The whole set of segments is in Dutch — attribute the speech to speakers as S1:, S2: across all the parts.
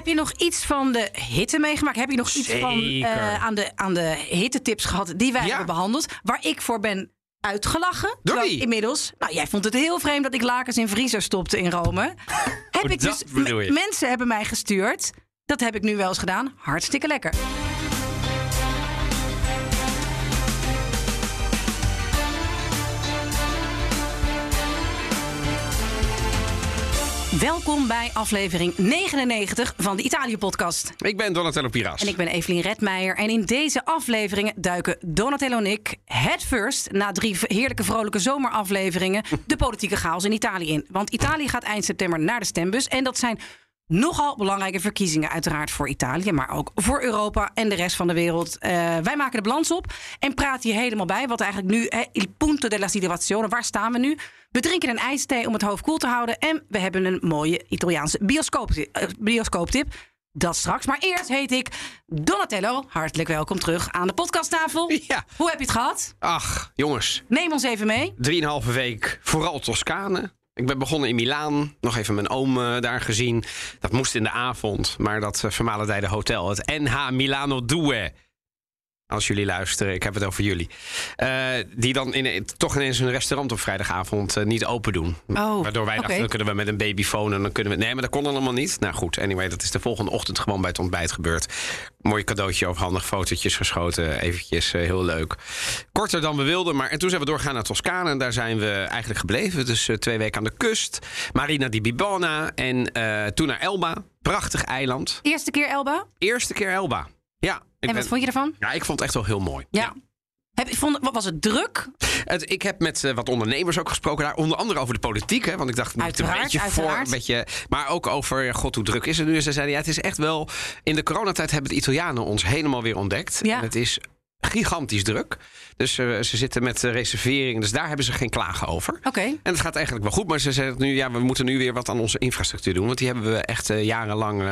S1: Heb je nog iets van de hitte meegemaakt? Heb je nog iets van eh, aan, de, aan de hittetips gehad die wij
S2: Ja.
S1: hebben behandeld? Waar ik voor ben uitgelachen.
S2: Door?
S1: Inmiddels. Nou, jij vond het heel vreemd dat ik lakens in vriezer stopte in Rome. heb
S2: Oh,
S1: ik dus, mensen hebben mij gestuurd. Dat heb ik nu wel eens gedaan. Hartstikke lekker. Welkom bij aflevering 99 van de Italië-podcast.
S2: Ik ben Donatello Piras.
S1: En ik ben Evelien Redmeijer. En in deze afleveringen duiken Donatello en ik het first, na drie heerlijke vrolijke zomerafleveringen, de politieke chaos in Italië in. Want Italië gaat eind september naar de stembus. En dat zijn nogal belangrijke verkiezingen, uiteraard voor Italië, maar ook voor Europa en de rest van de wereld. Eh, wij maken de balans op en praten hier helemaal bij. Wat eigenlijk nu, hè, il punto della situazione, waar staan we nu? We drinken een ijsthee om het hoofd koel te houden. En we hebben een mooie Italiaanse eh, bioscooptip. Dat straks. Maar eerst heet ik Donatello. Hartelijk welkom terug aan de podcasttafel.
S2: Ja.
S1: Hoe heb je het gehad?
S2: Ach, jongens.
S1: Neem ons even mee.
S2: Drieënhalve week, vooral Toscane. Ik ben begonnen in Milaan. Nog even mijn oom eh, daar gezien. Dat moest in de avond. Maar dat uh, vermalendijde hotel, het NH Milano Due. Als jullie luisteren, ik heb het over jullie. Eh, die dan in, toch ineens hun restaurant op vrijdagavond eh, niet open doen.
S1: Oh,
S2: Waardoor wij dachten, dan kunnen we met een babyfoon en dan kunnen we... Nee, maar dat kon allemaal niet. Nou goed, anyway, dat is de volgende ochtend gewoon bij het ontbijt gebeurd. Mooi cadeautje overhandig, fotootjes geschoten. Eventjes eh, heel leuk. Korter dan we wilden, maar en toen zijn we doorgaan naar Toscane. En daar zijn we eigenlijk gebleven. Dus twee weken aan de kust. Marina di Bibona en toen naar Elba. Prachtig eiland.
S1: Eerste keer Elba.
S2: Eerste keer Elba. Ja.
S1: En wat
S2: ben-
S1: vond je ervan?
S2: ja, ik vond het echt wel heel mooi.
S1: Ja. Heb, je- vond, wat was het druk?
S2: Het, ik heb met eh, wat ondernemers ook gesproken daar. Onder andere over de politiek. Hè, want ik dacht, moet een beetje voor. Een beetje, maar ook over, ja, god, hoe druk is het nu? En ze zeiden, ja, het is echt wel... In de coronatijd hebben de Italianen ons helemaal weer ontdekt.
S1: Ja.
S2: En het is gigantisch druk. Dus eh, ze zitten met eh, reserveringen. Dus daar hebben ze geen klagen over.
S1: Oké.
S2: En het gaat eigenlijk wel goed. Maar ze zeggen nu, ja, we moeten nu weer wat aan onze infrastructuur doen. Want die hebben we echt jarenlang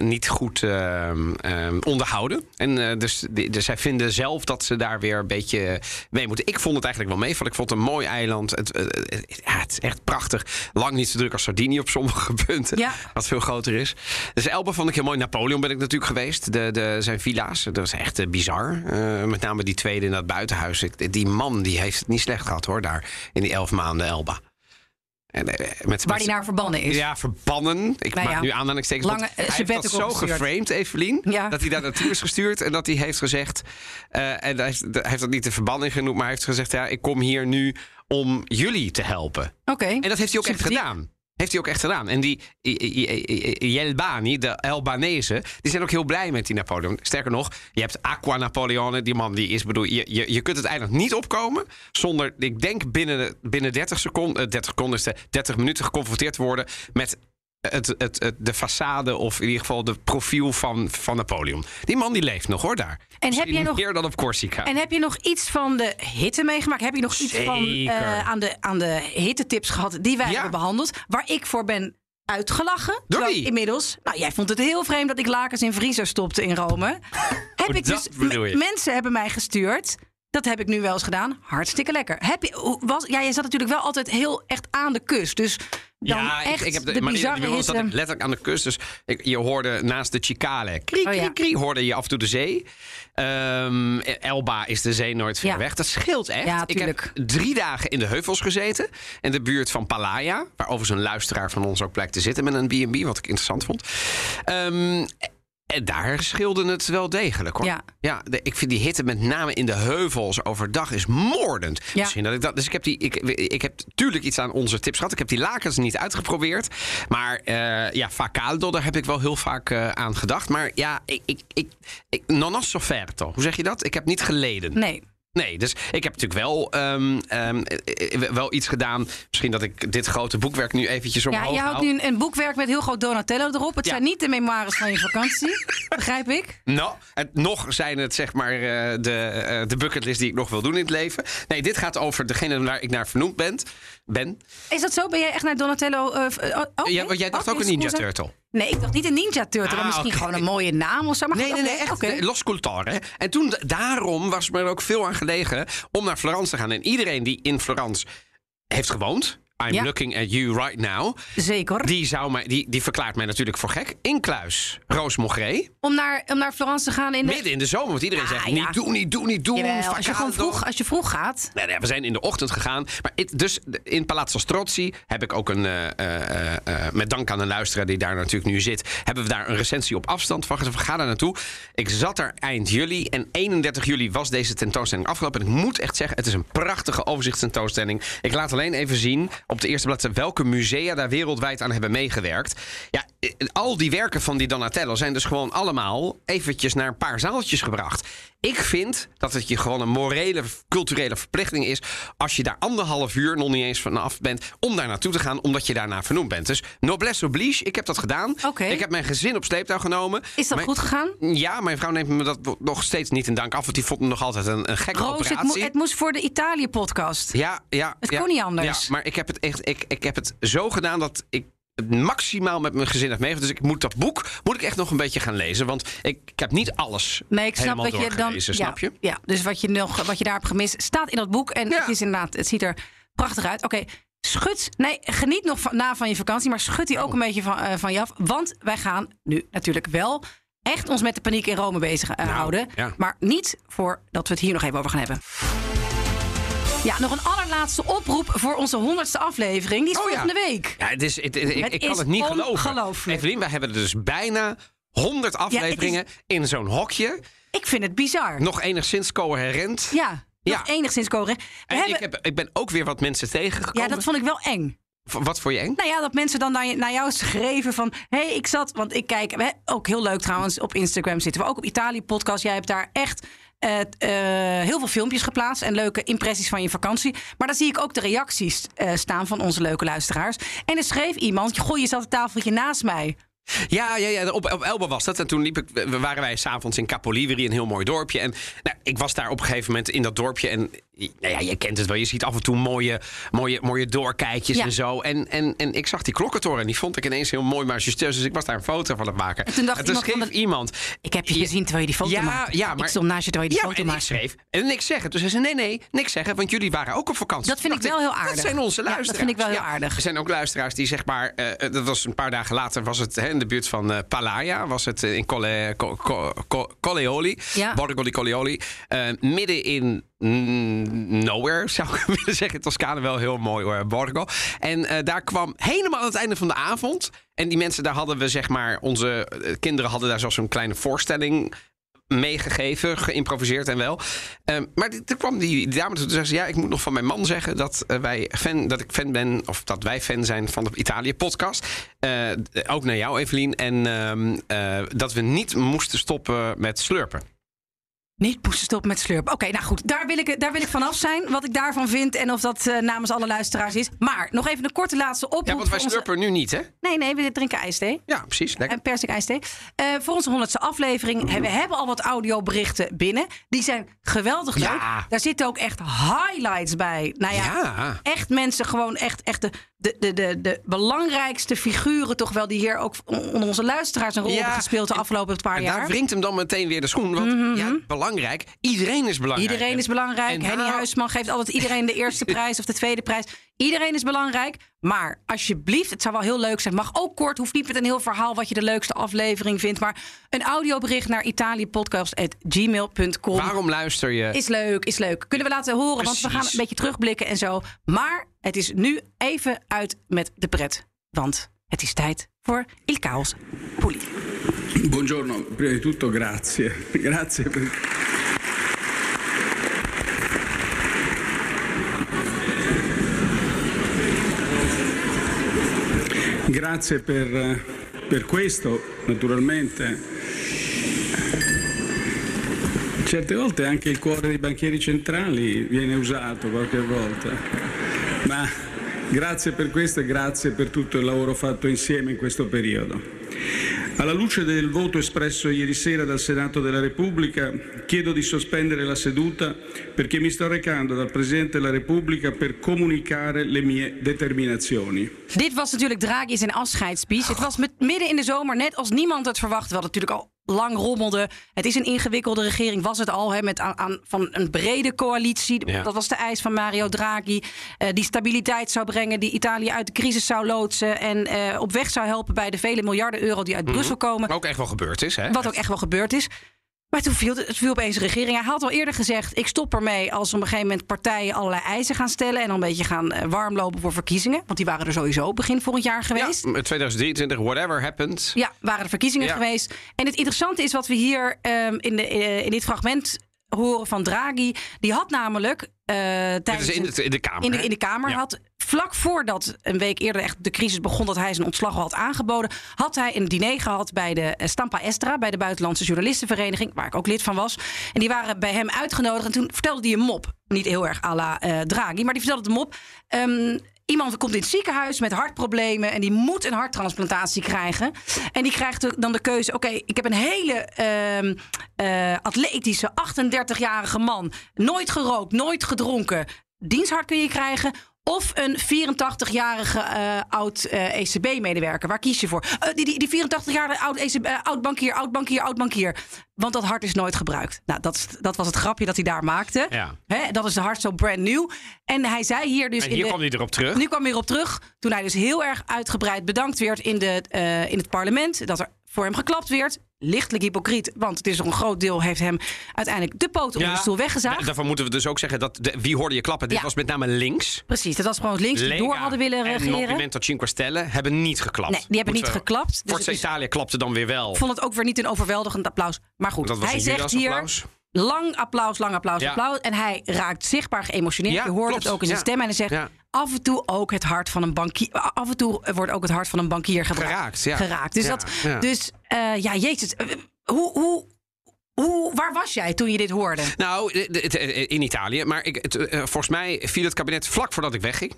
S2: niet goed eh, eh, onderhouden. En eh, dus, dus zij vinden zelf dat ze daar weer een beetje mee moeten. Ik vond het eigenlijk wel meevallen. Ik vond het een mooi eiland. Het, eh, het- ja, het is echt prachtig. Lang niet zo druk als Sardinië op sommige punten.
S1: Ja.
S2: Wat veel groter is. Dus Elba vond ik heel mooi. Napoleon ben ik natuurlijk geweest. De, de, zijn villa's. Dat is echt eh, bizar. Eh, met name die tweede in dat buitenhuis. Die man die heeft het niet slecht gehad hoor. Daar in die elf maanden Elba. En, eh, met,
S1: Waar die naar verbannen is.
S2: ja, verbannen. Ik
S1: Nou
S2: maak
S1: ja.
S2: nu aanhalingstekens.
S1: Lange, eh,
S2: hij heeft dat zo
S1: gestuurd.
S2: geframed, Evelien.
S1: Ja.
S2: Dat hij daar naartoe is gestuurd. En dat hij heeft gezegd... eh, en hij heeft, hij heeft dat niet de verbanning genoemd. Maar hij heeft gezegd... Ja, ik kom hier nu om jullie te helpen.
S1: Oké.
S2: En dat heeft hij ook echt gedaan. Heeft hij ook echt gedaan. En die Jelbani, de Albanese, die zijn ook heel blij met die Napoleon. Sterker nog, je hebt Aqua Napoleone. Die man die is, bedoel, je, je, je kunt het eiland niet opkomen zonder, ik denk binnen, binnen 30 seconden, eh, 30 seconden is de 30 minuten geconfronteerd te worden met het, het, het, de façade of in ieder geval de profiel van, van Napoleon. Die man die leeft nog hoor daar.
S1: heb
S2: Misschien
S1: jij nog-
S2: meer dan op Corsica.
S1: En heb je nog iets van de hitte meegemaakt? Heb je nog iets van eh, aan, de, aan de hittetips gehad die wij
S2: Ja.
S1: hebben behandeld? Waar ik voor ben uitgelachen.
S2: Wie?
S1: Inmiddels. Nou, jij vond het heel vreemd dat ik lakens in vriezer stopte in Rome. heb
S2: Oh,
S1: ik dus,
S2: je.
S1: mensen hebben mij gestuurd. Dat heb ik nu wel eens gedaan. Hartstikke lekker. Heb je, was, ja, je zat natuurlijk wel altijd heel echt aan de kust. Dus dan
S2: ja,
S1: echt
S2: ik, ik heb
S1: de,
S2: de, maar
S1: bizarre
S2: zat ik letterlijk aan de kust. Dus ik, je hoorde naast de Cicale, krie,
S1: Oh,
S2: krie, krie, hoorde je af en toe de zee. Ehm, Elba is de zee nooit ver
S1: Ja.
S2: weg. Dat scheelt echt.
S1: Ja,
S2: ik heb drie dagen in de heuvels gezeten. In de buurt van Palaya. Waar overigens een luisteraar van ons ook blijkt te zitten met een B&B. Wat ik interessant vond. Ehm, en daar scheelde het wel degelijk hoor.
S1: Ja.
S2: Ja, de- ik vind die hitte met name in de heuvels overdag is moordend.
S1: Ja.
S2: Misschien dat ik dat. Dus ik heb die. Ik, ik heb natuurlijk iets aan onze tips gehad. Ik heb die lakens niet uitgeprobeerd. Maar eh ja, Facaldo, daar heb ik wel heel vaak eh, aan gedacht. Maar ja, ik, ik, ik, ik non ho sofferto. Hoe zeg je dat? Ik heb niet geleden.
S1: Nee.
S2: Nee, dus ik heb natuurlijk wel, ehm, ehm, eh, eh, wel iets gedaan. Misschien dat ik dit grote boekwerk nu eventjes omhoog
S1: Ja, je houdt
S2: hou.
S1: nu een, een boekwerk met heel groot Donatello erop. Het
S2: Ja.
S1: zijn niet de memoires van je vakantie. begrijp ik?
S2: Nou, het, nog zijn het zeg maar eh, de, de bucketlist die ik nog wil doen in het leven. Nee, dit gaat over degene waar ik naar vernoemd ben. Ben.
S1: Is dat zo? Ben jij echt naar Donatello? eh, v- oh.
S2: Ja, want jij dacht
S1: Oké,
S2: ook een Ninja. Turtle.
S1: Nee, ik dacht niet een Ninja Turtle.
S2: Ah,
S1: misschien gewoon een mooie naam of zo. Maar
S2: Nee, nee, nee, echt eh, Los Cultore. En toen, daarom was me er ook veel aan gelegen om naar Florence te gaan. En iedereen die in Florence heeft gewoond... I'm
S1: Ja.
S2: looking at you right now.
S1: Zeker.
S2: Die, zou mij, die, die verklaart mij natuurlijk voor gek. Incluis Roos Mogré.
S1: Om, naar, om naar Florence te gaan in de...
S2: Midden in de zomer. Want iedereen
S1: Ja,
S2: zegt,
S1: ja.
S2: niet doen, niet doen, niet doen.
S1: Jawel, als, je gewoon vroeg, als je vroeg gaat.
S2: Nee, nee, we zijn in de ochtend gegaan. Maar it- dus in Palazzo Strozzi heb ik ook een. eh, eh, eh, met dank aan een luisteraar die daar natuurlijk nu zit. Hebben we daar een recensie op afstand van. Ga daar naartoe. Ik zat er eind juli. En 31 juli was deze tentoonstelling afgelopen. En ik moet echt zeggen, het is een prachtige overzichtstentoonstelling. Ik laat alleen even zien op de eerste bladzijde welke musea daar wereldwijd aan hebben meegewerkt. Ja, eh, al die werken van die Donatello zijn dus gewoon allemaal eventjes naar een paar zaaltjes gebracht. Ik vind dat het je gewoon een morele, culturele verplichting is. als je daar anderhalf uur nog niet eens vanaf bent. om daar naartoe te gaan, omdat je daarna vernoemd bent. Dus noblesse oblige, ik heb dat gedaan.
S1: Oké.
S2: Ik heb mijn gezin op sleeptouw genomen.
S1: Is dat
S2: Mijn-
S1: goed gegaan?
S2: Ja, mijn vrouw neemt me dat nog steeds niet in dank af. Want die vond me nog altijd een, een gekke
S1: Roos, het, mo-
S2: operatie.
S1: het moest voor de Italië-podcast.
S2: Ja, ja.
S1: Het
S2: ja,
S1: kon niet anders.
S2: Ja, maar ik heb het echt, ik, ik heb het zo gedaan dat ik het maximaal met mijn gezin heb meegemaakt. Dus ik moet dat boek moet ik echt nog een beetje gaan lezen. Want ik, ik heb niet alles
S1: Nee, ik snap dat je dan.
S2: snap je?
S1: Ja, dus wat je, nog, wat je daar hebt gemist, staat in dat boek. En
S2: Ja.
S1: het is inderdaad, het ziet er prachtig uit. Oké, schud. Nee, geniet nog van, na van je vakantie, maar schud die ook een beetje van, eh, van je af. Want wij gaan nu natuurlijk wel echt ons met de paniek in Rome bezig eh,
S2: Nou,
S1: houden.
S2: ja.
S1: Maar niet voordat we het hier nog even over gaan hebben. Ja, nog een allerlaatste oproep voor onze honderdste aflevering. Die is
S2: Oh, ja.
S1: volgende week.
S2: Ja, het is, het, het- ik, kan het niet geloven. Evelien, wij hebben er dus bijna 100 afleveringen in zo'n hokje.
S1: Ik vind het bizar.
S2: Nog enigszins coherent.
S1: Ja, nog
S2: Ja.
S1: enigszins. We
S2: En
S1: hebben-
S2: ik, heb, ik ben ook weer wat mensen tegengekomen.
S1: ja, dat vond ik wel eng.
S2: Wat voor je eng?
S1: Nou ja, dat mensen dan naar, je- naar jou schreven van... hé, hey, ik zat... Want ik kijk, ook heel leuk trouwens, op Instagram zitten we. Ook op Italië Podcast. Jij hebt daar echt eh, heel veel filmpjes geplaatst... en leuke impressies van je vakantie. Maar dan zie ik ook de reacties eh, staan van onze leuke luisteraars. En er schreef iemand... goh, je zat een tafeltje naast mij.
S2: Ja, ja, ja op, op Elba was dat. En toen liep ik, waren wij s'avonds in Capoliveri, een heel mooi dorpje. En nou, ik was daar op een gegeven moment in dat dorpje. En nou ja, je kent het wel. Je ziet af en toe mooie, mooie, mooie doorkijkjes
S1: Ja.
S2: en zo. En, en, en ik zag die klokkentoren en die vond ik ineens heel mooi majestueus. Dus ik was daar een foto van het maken.
S1: En toen dacht iemand
S2: schreef
S1: van de-
S2: iemand...
S1: Ik heb je gezien terwijl je die foto
S2: ja,
S1: maakte.
S2: ja, maar-
S1: Ik stond naast je terwijl je die
S2: ja,
S1: foto
S2: en ik
S1: maakte.
S2: schreef en niks zeggen. Toen zei ze, nee, nee, niks zeggen, want jullie waren ook op vakantie.
S1: Dat vind ik wel heel aardig.
S2: Dat zijn onze
S1: Ja, dat
S2: luisteraars.
S1: vind ik wel heel aardig.
S2: Er zijn ook luisteraars die zeg maar, eh, dat was een paar dagen later, was het hè, in de buurt van eh Palaya, was het eh, in Colle,
S1: Ja.
S2: Borgo di Colleoli, Eh, midden in nowhere, zou ik willen zeggen. Toscane wel heel mooi hoor, Borgo. En eh, daar kwam helemaal aan het einde van de avond. En die mensen, daar hadden we zeg maar, onze eh, kinderen hadden daar een kleine voorstelling meegegeven, geïmproviseerd en wel. Ehm, maar toen kwam die, dame toe en zei ze... ja, ik moet nog van mijn man zeggen dat, eh, wij fan, dat ik fan ben... of dat wij fan zijn van de Italië-podcast. Ook naar jou, Evelien. En ehm, eh, dat we niet moesten stoppen met slurpen.
S1: Niet moesten stoppen met slurpen. Oké, nou goed. Daar wil, ik, daar wil ik vanaf zijn. Wat ik daarvan vind. En of dat eh, namens alle luisteraars is. Maar nog even een korte laatste oproep.
S2: Ja, want wij
S1: onze-
S2: slurpen nu niet, hè?
S1: Nee, nee, we drinken ijsthee.
S2: Ja, precies. Lekker.
S1: En persik ijsthee. Eh, voor onze honderdste aflevering. We hebben al wat audioberichten binnen. Die zijn geweldig leuk.
S2: Ja.
S1: Daar zitten ook echt highlights bij. Nou ja,
S2: Ja.
S1: echt mensen gewoon echt, echt de, de, de, de, de belangrijkste figuren toch wel... die hier ook onder onze luisteraars een rol
S2: Ja,
S1: hebben gespeeld de afgelopen paar
S2: En
S1: jaar.
S2: daar wringt hem dan meteen weer de schoen. Want ja, belangrijk. Iedereen is belangrijk.
S1: Iedereen is belangrijk.
S2: En
S1: Henny Huisman geeft altijd iedereen de eerste prijs of de tweede prijs. Iedereen is belangrijk. Maar alsjeblieft, het zou wel heel leuk zijn. Mag ook kort, hoeft niet met een heel verhaal wat je de leukste aflevering vindt. Maar een audiobericht naar italiëpodcast.gmail.com.
S2: Waarom luister je?
S1: Is leuk, is leuk. Kunnen we laten horen, want we gaan een beetje terugblikken en zo. Maar het is nu even uit met de pret. Want het is tijd voor Il Chaos Puli.
S3: Buongiorno, prima di tutto grazie. Grazie per... Grazie per, per questo, naturalmente. certe volte anche il cuore dei banchieri centrali viene usato qualche volta. Ma grazie per questo e grazie per tutto il lavoro fatto insieme in questo periodo. Alla luce del voto espresso ieri sera dal Senato della Repubblica, chiedo di sospendere la seduta perché mi sto recando dal Presidente della Repubblica per comunicare le mie determinazioni.
S1: Dit was natuurlijk Draghi zijn afscheidsspeech. Het was midden in de zomer, net als niemand het verwachtte. We hadden natuurlijk al lang rommelde. Het is een ingewikkelde regering, was het al, hè, met aan, aan, van een brede coalitie.
S2: Ja.
S1: Dat was de eis van Mario Draghi. eh, die stabiliteit zou brengen, die Italië uit de crisis zou loodsen... en eh, op weg zou helpen bij de vele miljarden euro die uit Brussel komen.
S2: Ook echt wel gebeurd is, hè?
S1: Wat ook echt wel gebeurd is. Maar toen viel het viel opeens de regering. Hij had al eerder gezegd: ik stop ermee als op een gegeven moment partijen allerlei eisen gaan stellen. En dan een beetje gaan eh, warmlopen voor verkiezingen. Want die waren er sowieso begin volgend jaar geweest.
S2: Ja, 2023, whatever happens.
S1: Ja, waren er verkiezingen
S2: Ja.
S1: geweest. En het interessante is wat we hier ehm, in, de, eh, in dit fragment horen van Draghi. Die had namelijk eh tijdens
S2: in in de Kamer.
S1: in de, in de Kamer
S2: Ja.
S1: had vlak voordat een week eerder echt de crisis begon, dat hij zijn ontslag al had aangeboden, had hij een diner gehad bij de eh, Stampa Estra, bij de Buitenlandse Journalistenvereniging, waar ik ook lid van was. En die waren bij hem uitgenodigd en toen vertelde hij een mop. Niet heel erg à la eh, Draghi, maar die vertelde de mop. Ehm, Iemand komt in het ziekenhuis met hartproblemen en die moet een harttransplantatie krijgen. En die krijgt dan de keuze: oké, ik heb een hele eh, atletische 38-jarige man, nooit gerookt, nooit gedronken. Diensthart kun je krijgen. Of een 84-jarige eh, oud eh, ECB-medewerker. Waar kies je voor? Eh, die, die, die 84-jarige oud, ECB, oud bankier, oud bankier, oud bankier. Want dat hart is nooit gebruikt. Nou, dat, dat was het grapje dat hij daar maakte.
S2: Ja.
S1: Hè, dat is de hart zo brand new. En hij zei hier dus.
S2: En
S1: in
S2: hier
S1: de,
S2: kwam hij erop terug.
S1: nu kwam hij erop terug. Toen hij dus heel erg uitgebreid bedankt werd in, de, in het parlement. Dat er voor hem geklapt werd. Lichtelijk hypocriet. Want het is een groot deel heeft hem uiteindelijk de poot onder de stoel weggezaagd.
S2: da- Daarvan moeten we dus ook zeggen dat de, wie hoorde je klappen? Dit
S1: Ja.
S2: was met name links.
S1: Precies, dat was gewoon links die
S2: Lega
S1: door hadden willen
S2: en
S1: regeren.
S2: Movimento Cinque Stelle hebben niet geklapt.
S1: Nee, die hebben
S2: Moeten
S1: niet
S2: we-
S1: geklapt. Dus
S2: Forza Italië klapte dan weer wel.
S1: Ik vond het ook weer niet een overweldigend applaus. Maar goed, hij zegt hier
S2: applaus.
S1: Lang applaus, lang applaus,
S2: Ja.
S1: applaus. En hij raakt zichtbaar geëmotioneerd.
S2: Ja,
S1: Je hoort
S2: klopt.
S1: het ook in zijn
S2: Ja.
S1: stem. En hij zegt af en toe ook het hart van een bankier. Af en toe wordt ook het hart van een bankier
S2: Geraakt,
S1: geraakt. Dus,
S2: Ja,
S1: dat, dus eh, ja, jezus. eh, Hoe, hoe, hoe, waar was jij toen je dit hoorde?
S2: Nou, eh, in Italië. Maar ik, het, volgens mij viel het kabinet vlak voordat ik wegging.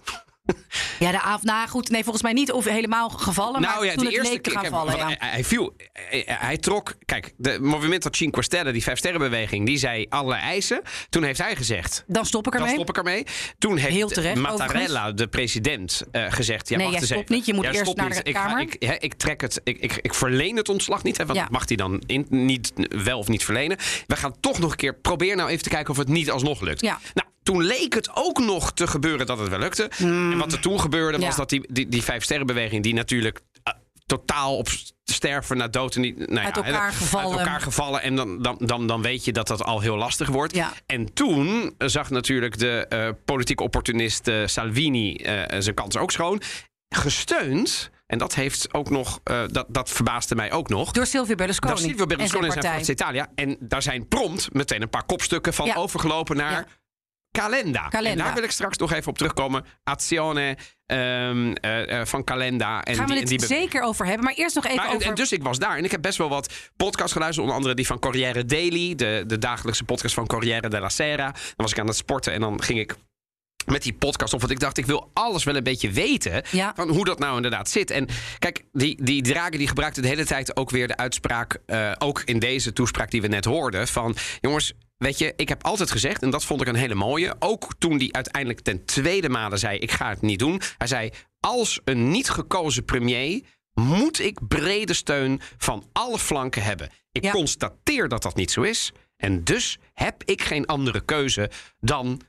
S1: Ja, de avond. Nou goed, nee, volgens mij niet of helemaal gevallen. maar
S2: nou ja,
S1: toen
S2: de
S1: het
S2: eerste keer.
S1: gaan vallen. Ja.
S2: hij, hij viel. Hij, hij trok. Kijk, de Movimento Cinque Stelle, die vijf sterrenbeweging, die zei allerlei eisen. Toen heeft hij gezegd.
S1: Dan stop ik
S2: Dan
S1: ermee.
S2: stop ik ermee. Toen heeft
S1: Heel terecht,
S2: Mattarella, de president, eh, gezegd... Ja,
S1: Nee, jij stopt
S2: even.
S1: niet. Je moet
S2: Ja,
S1: eerst naar
S2: niet.
S1: de
S2: ik,
S1: Kamer.
S2: ik, ik trek het. Ik, ik, ik verleen het ontslag niet. Hè, want
S1: Ja.
S2: mag hij dan in, niet wel of niet verlenen. We gaan toch nog een keer... Probeer nou even te kijken of het niet alsnog lukt.
S1: Ja.
S2: Nou, toen leek het ook nog te gebeuren dat het wel lukte. En wat er toen gebeurde was.
S1: Ja.
S2: dat die, die, die vijf sterrenbeweging... die natuurlijk eh, totaal op sterven na dood... En niet, nou ja,
S1: Uit elkaar gevallen.
S2: Uit elkaar gevallen. En dan, dan, dan, dan weet je dat dat al heel lastig wordt.
S1: Ja.
S2: En toen zag natuurlijk de eh politieke opportunist eh, Salvini eh, zijn kans ook schoon. Gesteund, en dat heeft ook nog, eh, dat, dat verbaasde mij ook nog.
S1: Door Silvio Berlusconi.
S2: Daar Silvio Berlusconi en zijn
S1: partij.
S2: Forza Italia. En daar zijn prompt meteen een paar kopstukken van
S1: Ja.
S2: overgelopen naar. Calenda.
S1: Calenda.
S2: En daar wil ik straks nog even op terugkomen. Azione ehm, eh, eh, van Calenda. En
S1: Gaan we
S2: die,
S1: het
S2: die be-
S1: zeker over hebben. Maar eerst nog even
S2: maar, en,
S1: over...
S2: en dus ik was daar en ik heb best wel wat podcasts geluisterd. Onder andere die van Corriere Daily, de, de dagelijkse podcast van Corriere della Sera. Dan was ik aan het sporten en dan ging ik met die podcast op. Want ik dacht, ik wil alles wel een beetje weten
S1: Ja.
S2: van hoe dat nou inderdaad zit. En kijk, die, die Draghi die gebruikte de hele tijd ook weer de uitspraak... eh, ook in deze toespraak die we net hoorden... van jongens, weet je, ik heb altijd gezegd... en dat vond ik een hele mooie... ook toen hij uiteindelijk ten tweede male zei... ik ga het niet doen. Hij zei, als een niet gekozen premier... moet ik brede steun van alle flanken hebben. Ik
S1: Ja.
S2: constateer dat dat niet zo is... en dus heb ik geen andere keuze dan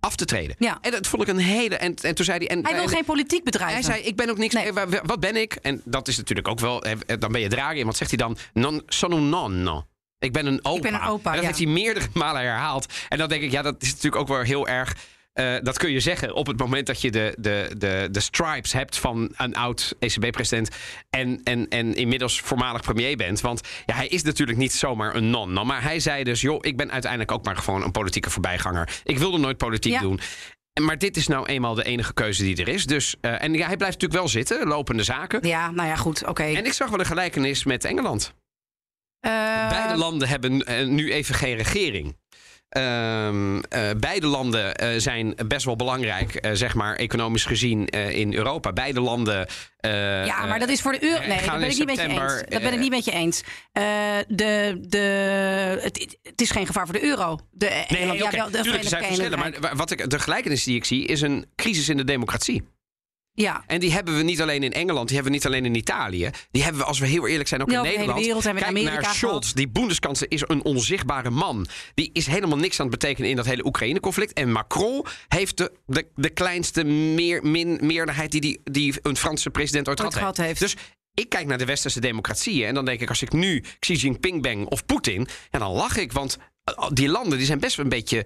S2: af te treden.
S1: Ja.
S2: En dat vond ik een hele. En, en toen zei hij. En,
S1: Hij wil
S2: en-
S1: geen politiek bedrijven.
S2: hij zei: Ik ben ook niks.
S1: Nee.
S2: Wat ben ik? En dat is natuurlijk ook wel. Dan ben je Draghi. En wat zegt hij dan? Non, sono nonno. Ik ben een opa.
S1: ben een opa,
S2: En dat
S1: ja.
S2: heeft hij meerdere malen herhaald. En dan denk ik, ja, dat is natuurlijk ook wel heel erg. eh, dat kun je zeggen op het moment dat je de, de, de, de stripes hebt van een oud ECB-president. En, en, en inmiddels voormalig premier bent. Want ja, hij is natuurlijk niet zomaar een non. Maar hij zei dus: joh, ik ben uiteindelijk ook maar gewoon een politieke voorbijganger. Ik wilde nooit politiek
S1: Ja.
S2: doen. Maar dit is nou eenmaal de enige keuze die er is. Dus, eh, en ja, hij blijft natuurlijk wel zitten, lopende zaken.
S1: Ja, nou ja, goed, oké.
S2: En ik zag wel een gelijkenis met Engeland.
S1: Eh,
S2: Beide landen hebben eh, nu even geen regering. Ehm, eh, beide landen zijn best wel belangrijk, zeg maar, economisch gezien in Europa. Beide landen.
S1: ja, maar dat is voor de euro. Nee,
S2: gaan
S1: dat ben ik niet met je eens. Dat ben ik niet met je eens. De, de, het, het is geen gevaar voor de euro. De,
S2: Nee,
S1: ja, wel, de
S2: tuurlijk, er zijn verschillen. Maar wat ik, de gelijkenis die ik zie, is een crisis in de democratie.
S1: Ja.
S2: En die hebben we niet alleen in Engeland, die hebben we niet alleen in Italië. Die hebben we, als we heel eerlijk zijn, ook
S1: Ja,
S2: in
S1: hele
S2: Nederland.
S1: wereld hebben we in
S2: Kijk
S1: Amerika
S2: naar Scholz.
S1: gehad.
S2: Die Bundeskanzler is een onzichtbare man. Die is helemaal niks aan het betekenen in dat hele Oekraïne-conflict. En Macron heeft de, de, de kleinste meer, min, meerderheid die, die, die een Franse president ooit
S1: Ooit
S2: gehad heeft.
S1: heeft.
S2: Dus ik kijk naar de westerse democratieën. En dan denk ik, als ik nu Xi Jinping ben of Poetin, ja, dan lach ik. Want eh, die landen die zijn best wel een beetje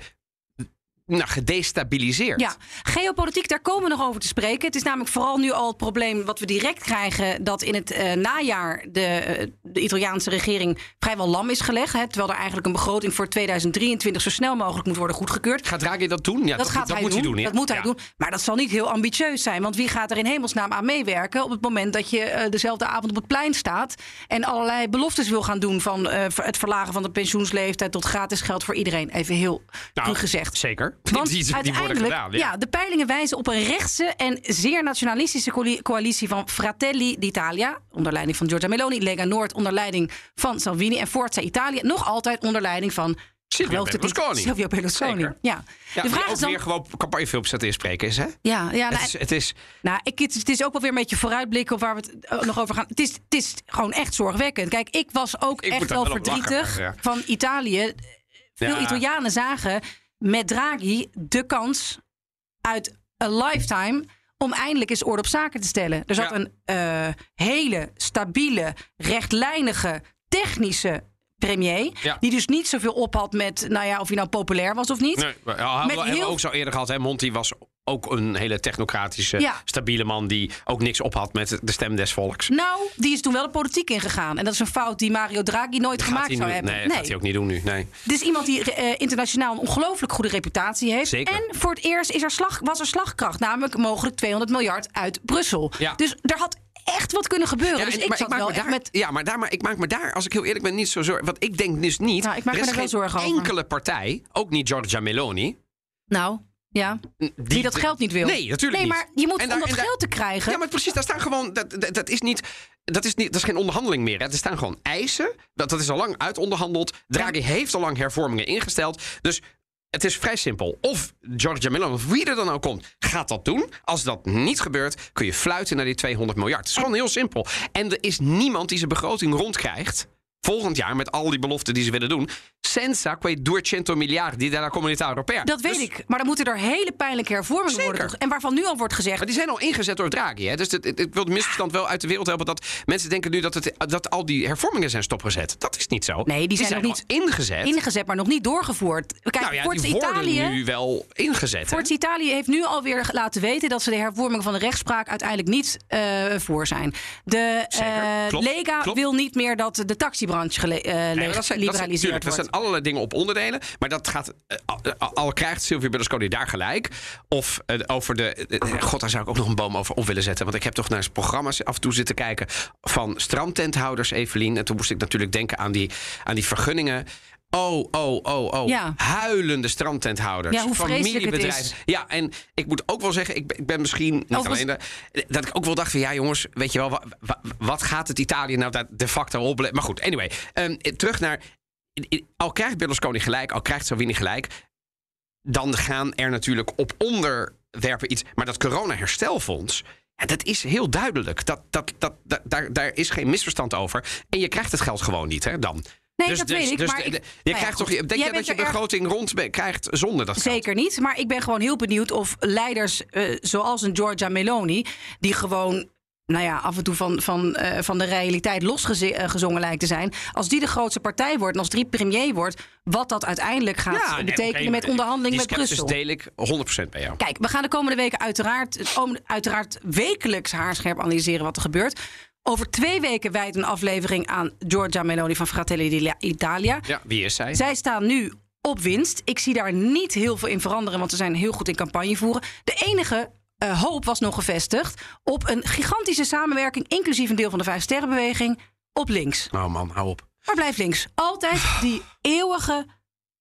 S2: nou, gedestabiliseerd.
S1: Ja, geopolitiek, daar komen we nog over te spreken. Het is namelijk vooral nu al het probleem wat we direct krijgen... dat in het eh, najaar de, eh, de Italiaanse regering vrijwel lam is gelegd. Hè, terwijl er eigenlijk een begroting voor 2023 zo snel mogelijk moet worden goedgekeurd.
S2: Gaat Draghi dat doen? Ja,
S1: Dat, gaat
S2: dat
S1: hij
S2: moet
S1: doen.
S2: hij doen. ja.
S1: Dat moet hij
S2: Ja.
S1: doen. Maar dat zal niet heel ambitieus zijn. Want wie gaat er in hemelsnaam aan meewerken op het moment dat je eh, dezelfde avond op het plein staat en allerlei beloftes wil gaan doen van het verlagen van de pensioensleeftijd tot gratis geld voor iedereen. Even heel
S2: Nou,
S1: gezegd.
S2: Zeker.
S1: Want
S2: die, die worden
S1: uiteindelijk,
S2: gedaan.
S1: ja. de peilingen wijzen op een rechtse en zeer nationalistische coali- coalitie van Fratelli d'Italia, onder leiding van Giorgia Meloni, Lega Noord onder leiding van Salvini en Forza Italia, nog altijd onder leiding van
S2: Silvio
S1: het
S2: Berlusconi.
S1: Silvio Berlusconi. Ja.
S2: Ja,
S1: de vraag is dan,
S2: weer gewoon campagnefilms zetten inspreken is, hè?
S1: ja, ja, nou,
S2: Het is, het is
S1: nou, ik, het, het is ook wel weer een beetje vooruitblikken op waar we het eh, nog over gaan. Het is, het is gewoon echt zorgwekkend. Kijk, ik was ook
S2: Ik
S1: echt wel
S2: lachen,
S1: verdrietig
S2: ja.
S1: van Italië. Veel. Italianen zagen met Draghi de kans uit een lifetime om eindelijk eens orde op zaken te stellen. Er zat
S2: Ja.
S1: een eh, hele stabiele, rechtlijnige, technische premier.
S2: Ja.
S1: Die dus niet zoveel op had met, nou ja, of hij nou populair was of niet.
S2: Nee, maar, ja,
S1: Met
S2: we
S1: heel-
S2: ook zo eerder gehad. Hè? Monti was ook een hele technocratische,
S1: Ja.
S2: stabiele man... die ook niks op had met de stem des volks.
S1: Nou, die is toen wel de politiek ingegaan. En dat is een fout die Mario Draghi nooit
S2: Dat
S1: gemaakt zou
S2: nu,
S1: hebben.
S2: nee, dat gaat hij ook niet doen nu. Nee.
S1: Dit is iemand die eh, internationaal een ongelooflijk goede reputatie heeft.
S2: Zeker.
S1: En voor het eerst is er slag, was er slagkracht, namelijk mogelijk 200 miljard uit Brussel.
S2: Ja.
S1: Dus er had echt wat kunnen gebeuren.
S2: Ja,
S1: dus ik
S2: maar maak
S1: wel
S2: me daar,
S1: met...
S2: ja, maar, daar, maar ik maak me daar, als ik heel eerlijk ben, niet zo zorgen. Want ik denk dus niet.
S1: Nou, ik maak
S2: er
S1: me
S2: is
S1: daar wel
S2: geen
S1: zorgen over.
S2: enkele partij, ook niet Giorgia Meloni.
S1: Nou, ja. Die, dat geld niet wil.
S2: Nee, natuurlijk
S1: Nee,
S2: niet.
S1: maar je moet
S2: En
S1: om
S2: daar-
S1: dat
S2: daar-
S1: geld te krijgen...
S2: Ja, maar precies, daar staan gewoon. Dat, dat, dat is niet. Dat is, niet, dat is geen onderhandeling meer. Hè. Er staan gewoon eisen. Dat, dat is al lang uitonderhandeld. Draghi heeft al lang hervormingen ingesteld. Dus het is vrij simpel. Of Giorgia Meloni, of wie er dan ook komt, gaat dat doen. Als dat niet gebeurt, kun je fluiten naar die 200 miljard. Het is gewoon heel simpel. En er is niemand die zijn begroting rondkrijgt. Volgend jaar met al die beloften die ze willen doen. Senza quei 200 miliardi della comunità europea.
S1: Dat weet
S2: Dus-
S1: ik. Maar dan moeten er hele pijnlijke hervormingen
S2: Zeker.
S1: worden. En waarvan nu al wordt gezegd...
S2: Maar die zijn al ingezet door Draghi. Hè? Dus ik wil het misverstand wel uit de wereld helpen. Dat mensen denken nu dat, het, dat al die hervormingen zijn stopgezet. Dat is niet zo.
S1: Nee, die zijn nog
S2: al ingezet.
S1: ingezet, maar nog niet doorgevoerd. Kijk,
S2: nou ja,
S1: Forza
S2: die
S1: Italië...
S2: nu wel ingezet.
S1: Forza Italië heeft nu alweer laten weten dat ze de hervorming van de rechtspraak uiteindelijk niet eh, voor zijn. De
S2: Zeker,
S1: eh,
S2: klopt,
S1: Lega
S2: klopt.
S1: wil niet meer dat de gele- eh,
S2: Nee, dat zijn, dat zijn, dat allerlei dingen op onderdelen. Maar dat gaat. eh, al, al krijgt Silvio Berlusconi daar gelijk. Of eh, over de. God, daar zou ik ook nog een boom over op willen zetten. Want ik heb toch naar programma's af en toe zitten kijken. van strandtenthouders, Evelien. En toen moest ik natuurlijk denken aan die, aan die vergunningen. Oh, oh, oh, oh.
S1: Ja.
S2: Huilende strandtenthouders.
S1: Ja, hoe
S2: familiebedrijven. Ja, en ik moet ook wel zeggen, ik ben, ik ben misschien niet
S1: Overigens-
S2: alleen... Dat ik ook wel dacht van, ja jongens, weet je wel... wa- wa- wat gaat het Italië nou daar de facto op? Maar goed, anyway. ehm, terug naar... Al krijgt Berlusconi gelijk, al krijgt Salvini gelijk... dan gaan er natuurlijk op onderwerpen iets... maar dat corona-herstelfonds... Dat is heel duidelijk. Dat, dat, dat, dat, daar, daar is geen misverstand over. En je krijgt het geld gewoon niet, hè, dan.
S1: Nee, dat weet ik, maar
S2: de-
S1: nou
S2: je
S1: ja,
S2: krijgt toch, denk
S1: Jij
S2: je dat je
S1: er erg-
S2: begroting rond krijgt zonder dat geld?
S1: Zeker niet. Maar ik ben gewoon heel benieuwd of leiders eh, zoals een Giorgia Meloni, die gewoon. Nou ja, af en toe van, van, eh, van de realiteit losgezongen lijkt te zijn. Als die de grootste partij wordt en als die premier wordt, wat dat uiteindelijk gaat betekenen met onderhandeling met Brussel.
S2: deel ik 100% bij jou.
S1: Kijk, we gaan de komende weken uiteraard, uiteraard wekelijks haarscherp analyseren wat er gebeurt. Over twee weken wijdt een aflevering aan Giorgia Meloni van Fratelli d'Italia.
S2: Ja, wie is zij?
S1: Zij staan nu op winst. Ik zie daar niet heel veel in veranderen, want ze zijn heel goed in campagne voeren. De enige eh, hoop was nog gevestigd op een gigantische samenwerking, inclusief een deel van de Vijf Sterrenbeweging, op links.
S2: Oh man, hou op.
S1: Waar blijft links? Altijd die eeuwige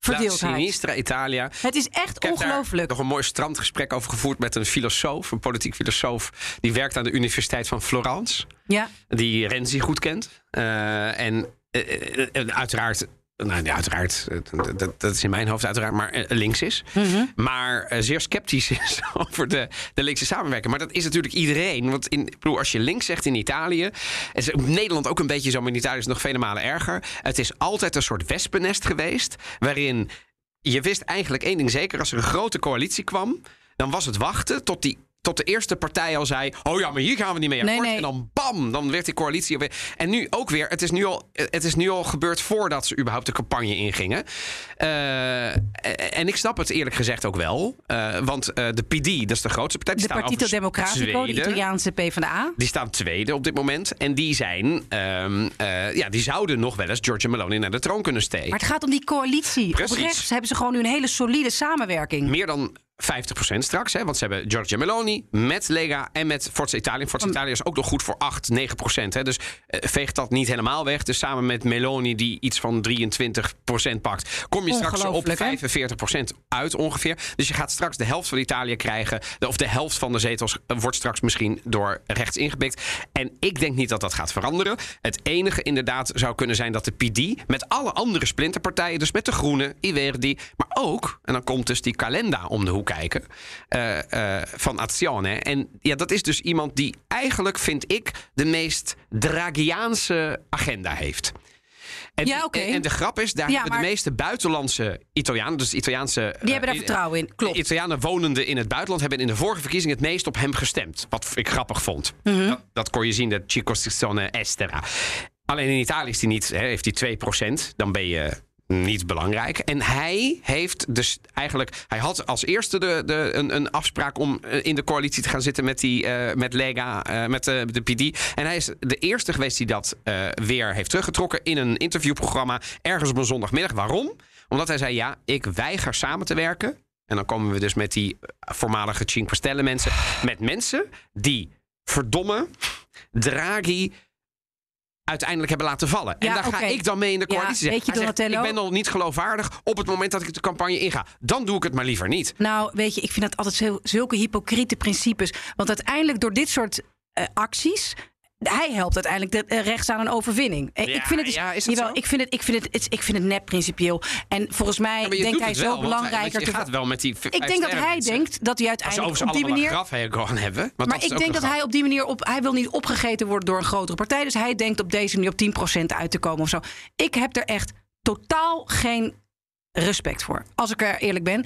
S2: La
S1: verdeeldheid.
S2: Sinistra Italia.
S1: Het is echt
S2: Ik heb daar
S1: ongelooflijk.
S2: nog een mooi strandgesprek over gevoerd met een filosoof, een politiek filosoof. Die werkt aan de Universiteit van Florence.
S1: Ja,
S2: Die Renzi goed kent. Eh, en eh, eh, uiteraard. Nou, ja, uiteraard, dat, dat is in mijn hoofd uiteraard, maar eh, links is.
S1: Mhm.
S2: Maar eh, zeer sceptisch is over de, de linkse samenwerking. Maar dat is natuurlijk iedereen. Want in, bedoel, als je links zegt in Italië. Is in Nederland ook een beetje zo, maar in Italië is het nog vele malen erger. Het is altijd een soort wespennest geweest. Waarin je wist eigenlijk één ding zeker. Als er een grote coalitie kwam, dan was het wachten tot die. Tot de eerste partij al zei: Oh ja, maar hier gaan we niet mee akkoord.
S1: nee.
S2: En dan bam, dan werd die coalitie weer. En nu ook weer. Het is nu al, het is nu al gebeurd voordat ze überhaupt de campagne ingingen. Eh, en ik snap het eerlijk gezegd ook wel. Eh, want eh, de PD, dat is de grootste partij. Die
S1: de
S2: staan
S1: Partito Democratico, de. Italiaanse PvdA.
S2: Die staan tweede op dit moment. En die zijn. ehm, eh, ja, die zouden nog wel eens Giorgia Meloni naar de troon kunnen steken.
S1: Maar het gaat om die coalitie.
S2: Precies.
S1: Op rechts hebben ze gewoon nu een hele solide samenwerking.
S2: Meer dan 50% straks. Hè, want ze hebben Giorgia Meloni met Lega en met Forza Italia. Forza Italia is ook nog goed voor 8, 9%. Hè, dus eh, veegt dat niet helemaal weg. Dus samen met Meloni, die iets van 23% pakt, kom je straks op
S1: Ongelooflijk, hè?
S2: 45% uit ongeveer. Dus je gaat straks de helft van Italië krijgen. De- Of de helft van de zetels eh, wordt straks misschien door rechts ingepikt. En ik denk niet dat dat gaat veranderen. Het enige inderdaad zou kunnen zijn dat de PD met alle andere splinterpartijen, dus met de Groenen, Iverdi, maar ook, en dan komt dus die Calenda om de hoek kijken, eh, eh, van Azione. En ja, dat is dus iemand die eigenlijk, vind ik, de meest Draghiaanse agenda heeft. En,
S1: Ja,
S2: en de grap is, daar
S1: Ja,
S2: hebben
S1: maar-
S2: de meeste buitenlandse Italianen, dus Italiaanse.
S1: Die hebben daar
S2: eh,
S1: vertrouwen in. Klopt.
S2: Italianen wonende in het buitenland hebben in de vorige verkiezing het meest op hem gestemd. Wat ik grappig vond.
S1: Mhm.
S2: dat, dat kon je zien, de Circoscrizione Estera. Alleen in Italië is die niet, hè, heeft hij 2%. Dan ben je niet belangrijk. En hij heeft dus eigenlijk. Hij had als eerste de, de, een, een afspraak om eh, in de coalitie te gaan zitten met, die, eh, met Lega, eh, met de, PD. En hij is de eerste geweest die dat weer heeft teruggetrokken in een interviewprogramma ergens op een zondagmiddag. Waarom? Omdat hij zei: Ja, ik weiger samen te werken. En dan komen we dus met die voormalige Cinque Stelle mensen. Met mensen die verdomme Draghi uiteindelijk hebben laten vallen. en
S1: Ja,
S2: daar ga ik dan mee in de
S1: Ja,
S2: coalitie
S1: weet je,
S2: zegt, ik ben al niet geloofwaardig op het moment dat ik de campagne inga. Dan doe ik het maar liever niet.
S1: Nou, weet je, ik vind dat altijd zulke hypocriete principes. Want uiteindelijk door dit soort eh, acties. Hij helpt uiteindelijk de, eh, rechts aan een overwinning. Eh,
S2: Ja,
S1: ik vind het, dus-
S2: ja, is dat
S1: jawel,
S2: zo?
S1: ik vind het, ik vind het, ik vind het nep principieel. En volgens mij
S2: Ja, maar
S1: denkt hij zo
S2: hij-
S1: belangrijker
S2: want Je gaat wel met die
S1: Ik denk dat hij denkt dat hij
S2: ze
S1: uiteindelijk op die manier.
S2: grafhegel gaan hebben.
S1: Maar
S2: is
S1: ik denk dat hij op die manier op. Hij wil niet opgegeten worden door een grotere partij. Dus hij denkt op deze manier op 10% uit te komen of zo. Ik heb er echt totaal geen respect voor. Als ik er eerlijk ben.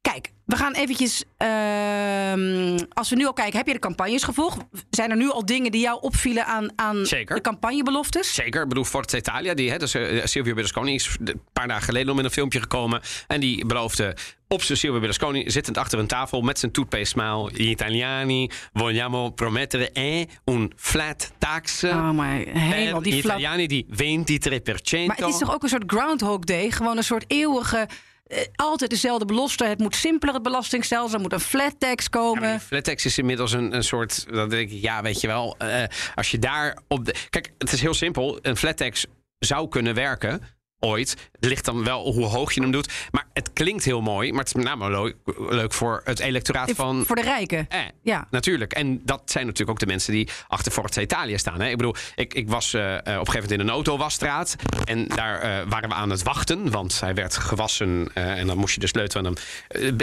S1: Kijk, we gaan eventjes. ehm, als we nu al kijken, heb je de campagnes gevolgd? Zijn er nu al dingen die jou opvielen aan, aan
S2: Zeker.
S1: de campagnebeloftes?
S2: Zeker, ik bedoel Forza Italia, die, hè, dus, eh, Silvio Berlusconi is een paar dagen geleden nog met een filmpje gekomen. En die beloofde op zijn Silvio Berlusconi, zittend achter een tafel met zijn toothpaste smile. Gli italiani vogliamo promettere eh, un flat tax.
S1: Oh, maar helemaal die
S2: italiani di 23%.
S1: Maar het is toch ook een soort Groundhog Day? Gewoon een soort eeuwige. Eh, altijd dezelfde belofte. Het moet simpeler, het belastingstelsel. Er moet een flat tax
S2: Ja,
S1: komen.
S2: maar die flattex is inmiddels een, een soort. Dan denk ik, ja, weet je wel. eh, als je daar op de. Kijk, het is heel simpel. Een flattex zou kunnen werken. Ooit. Het ligt dan wel hoe hoog je hem doet. Maar het klinkt heel mooi. Maar het is met name leuk, leuk voor het electoraat van.
S1: Voor de rijken.
S2: Eh,
S1: Ja.
S2: natuurlijk. En dat zijn natuurlijk ook de mensen die achter Forza Italia staan. Hè? Ik bedoel, ik, ik was eh, op een gegeven moment in een autowasstraat. En daar waren we aan het wachten. Want hij werd gewassen. en dan moest je de sleutel aan hem.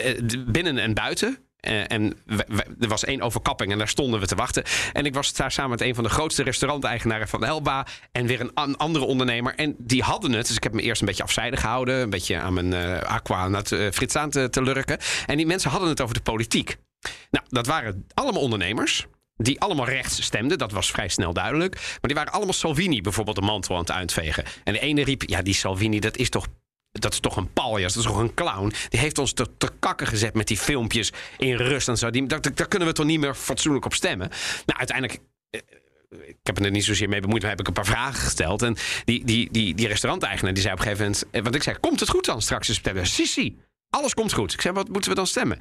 S2: binnen en buiten. Eh, en er was één overkapping en daar stonden we te wachten. En ik was daar samen met een van de grootste restauranteigenaren van Elba. En weer een an- andere ondernemer. En die hadden het. Dus ik heb me eerst een beetje afzijdig gehouden. Een beetje aan mijn eh, aqua nat, eh, frits aan te, te lurken. En die mensen hadden het over de politiek. Nou, dat waren allemaal ondernemers. Die allemaal rechts stemden, dat was vrij snel duidelijk. Maar die waren allemaal Salvini bijvoorbeeld de mantel aan het uitvegen. En de ene riep: Ja, die Salvini, dat is toch dat is toch een paljas, dat is toch een clown. Die heeft ons te, te kakken gezet met die filmpjes in rust zo. Die, daar, kunnen we toch niet meer fatsoenlijk op stemmen. Nou, uiteindelijk. eh, Ik heb er niet zozeer mee bemoeid, maar heb ik een paar vragen gesteld. En die, die, die, die restauranteigenaar die zei op een gegeven moment... eh, Want ik zei, komt het goed dan straks in september? Sissi, alles komt goed. Ik zei, wat moeten we dan stemmen?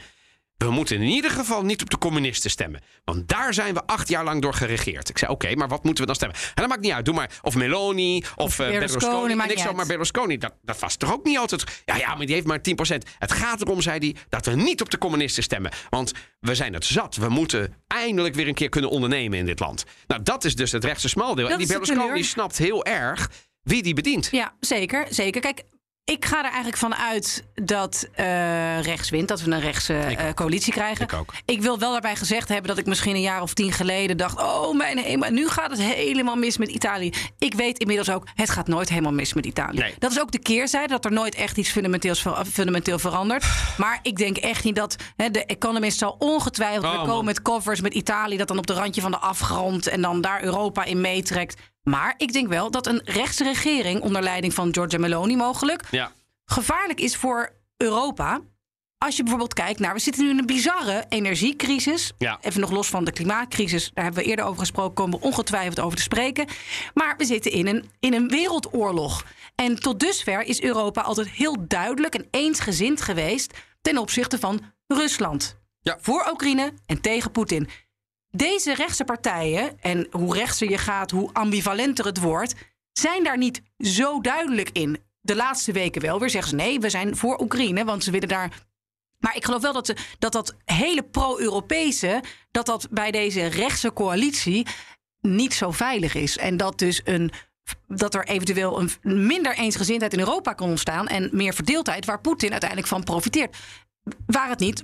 S2: We moeten in ieder geval niet op de communisten stemmen. Want daar zijn we acht jaar lang door geregeerd. Ik zei, oké, maar wat moeten we dan stemmen? En dat maakt niet uit. Doe maar of Meloni of,
S1: Of
S2: eh,
S1: Berlusconi,
S2: Berlusconi. En ik zo, maar Berlusconi, dat, dat was toch ook niet altijd... Ja, ja, maar die heeft maar 10%. Het gaat erom, zei hij, dat we niet op de communisten stemmen. Want we zijn het zat. We moeten eindelijk weer een keer kunnen ondernemen in dit land. Nou, dat is dus het rechtse smaldeel. En die Berlusconi snapt heel erg wie die bedient.
S1: Ja, zeker. zeker. Kijk, ik ga er eigenlijk van uit dat eh, rechts wint. Dat we een rechtse eh, coalitie krijgen.
S2: Ik ook.
S1: Ik wil wel daarbij gezegd hebben dat ik misschien een jaar of tien geleden dacht... oh mijn hemel, nu gaat het helemaal mis met Italië. Ik weet inmiddels ook, het gaat nooit helemaal mis met Italië.
S2: Nee.
S1: Dat is ook de keerzijde, dat er nooit echt iets fundamenteels ver- fundamenteel verandert. Maar ik denk echt niet dat... Hè, de Economist zal ongetwijfeld
S2: Oh,
S1: weer
S2: man.
S1: komen met covers met Italië... dat dan op de randje van de afgrond en dan daar Europa in meetrekt. Maar ik denk wel dat een rechtse regering... onder leiding van Giorgia Meloni mogelijk
S2: Ja.
S1: gevaarlijk is voor Europa. Als je bijvoorbeeld kijkt naar, we zitten nu in een bizarre energiecrisis.
S2: Ja.
S1: Even nog los van de klimaatcrisis, daar hebben we eerder over gesproken, komen we ongetwijfeld over te spreken. Maar we zitten in een, in een wereldoorlog. En tot dusver is Europa altijd heel duidelijk en eensgezind geweest ten opzichte van Rusland.
S2: Ja.
S1: Voor Oekraïne en tegen Poetin. Deze rechtse partijen, en hoe rechtser je gaat, hoe ambivalenter het wordt, zijn daar niet zo duidelijk in. De laatste weken wel weer zeggen ze nee, we zijn voor Oekraïne, want ze willen daar. Maar ik geloof wel dat dat, dat hele pro-Europese, dat dat bij deze rechtse coalitie niet zo veilig is. En dat dus een. Dat er eventueel een minder eensgezindheid in Europa kan ontstaan en meer verdeeldheid, waar Poetin uiteindelijk van profiteert. Waar het niet,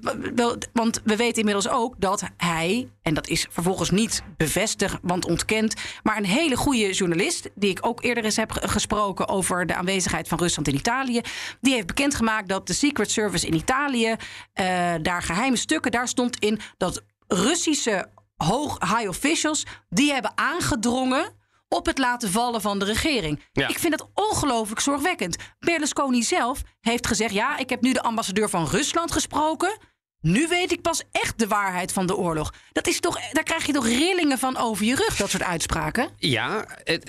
S1: want we weten inmiddels ook dat hij, en dat is vervolgens niet bevestigd, want ontkend, maar een hele goede journalist, die ik ook eerder eens heb ge- gesproken over de aanwezigheid van Rusland in Italië, die heeft bekendgemaakt dat de Secret Service in Italië, eh, daar geheime stukken, daar stond in dat Russische hoog high officials, die hebben aangedrongen op het laten vallen van de regering.
S2: Ja.
S1: Ik vind dat ongelooflijk zorgwekkend. Berlusconi zelf heeft gezegd: ja, ik heb nu de ambassadeur van Rusland gesproken. Nu weet ik pas echt de waarheid van de oorlog. Dat is toch, daar krijg je toch rillingen van over je rug, dat soort uitspraken?
S2: Ja,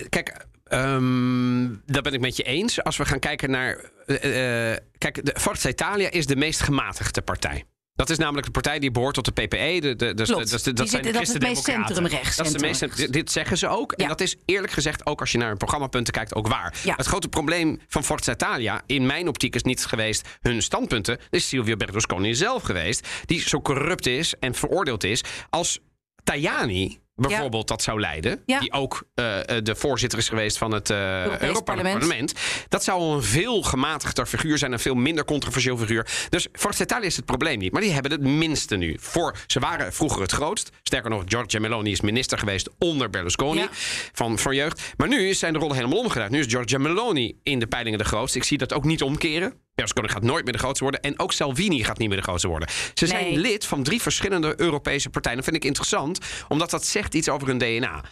S2: kijk, ehm, dat ben ik met je eens. Als we gaan kijken naar. eh, eh, kijk, de Forza Italia is de meest gematigde partij. Dat is namelijk de partij die behoort tot de PPE. De, de,
S1: Klopt.
S2: de- dat zijn de
S1: dat is het meest centrumrechts,
S2: Dat is de meest, dit zeggen ze ook. En dat is eerlijk gezegd ook als je naar hun programmapunten kijkt ook waar.
S1: Ja.
S2: Het grote probleem van Forza Italia in mijn optiek is niet geweest hun standpunten. Het is Silvio Berlusconi zelf geweest. Die zo corrupt is en veroordeeld is als Tajani bijvoorbeeld dat zou leiden.
S1: Ja.
S2: Die ook eh, eh, de voorzitter is geweest van het eh Europees
S1: Parlement.
S2: Parlement. Dat zou een veel gematigder figuur zijn. Een veel minder controversieel figuur. Dus Forza Italia is het probleem niet. Maar die hebben het minste nu. Voor, ze waren vroeger het grootst. Sterker nog, Giorgia Meloni is minister geweest onder Berlusconi.
S1: Ja.
S2: Van, van jeugd. Maar nu zijn de rollen helemaal omgedraaid. Nu is Giorgia Meloni in de peilingen de grootste. Ik zie dat ook niet omkeren. Berlusconi gaat nooit meer de grootste worden. En ook Salvini gaat niet meer de grootste worden. Ze zijn lid van drie verschillende Europese partijen. Dat vind ik interessant. Omdat dat zegt iets over hun DNA.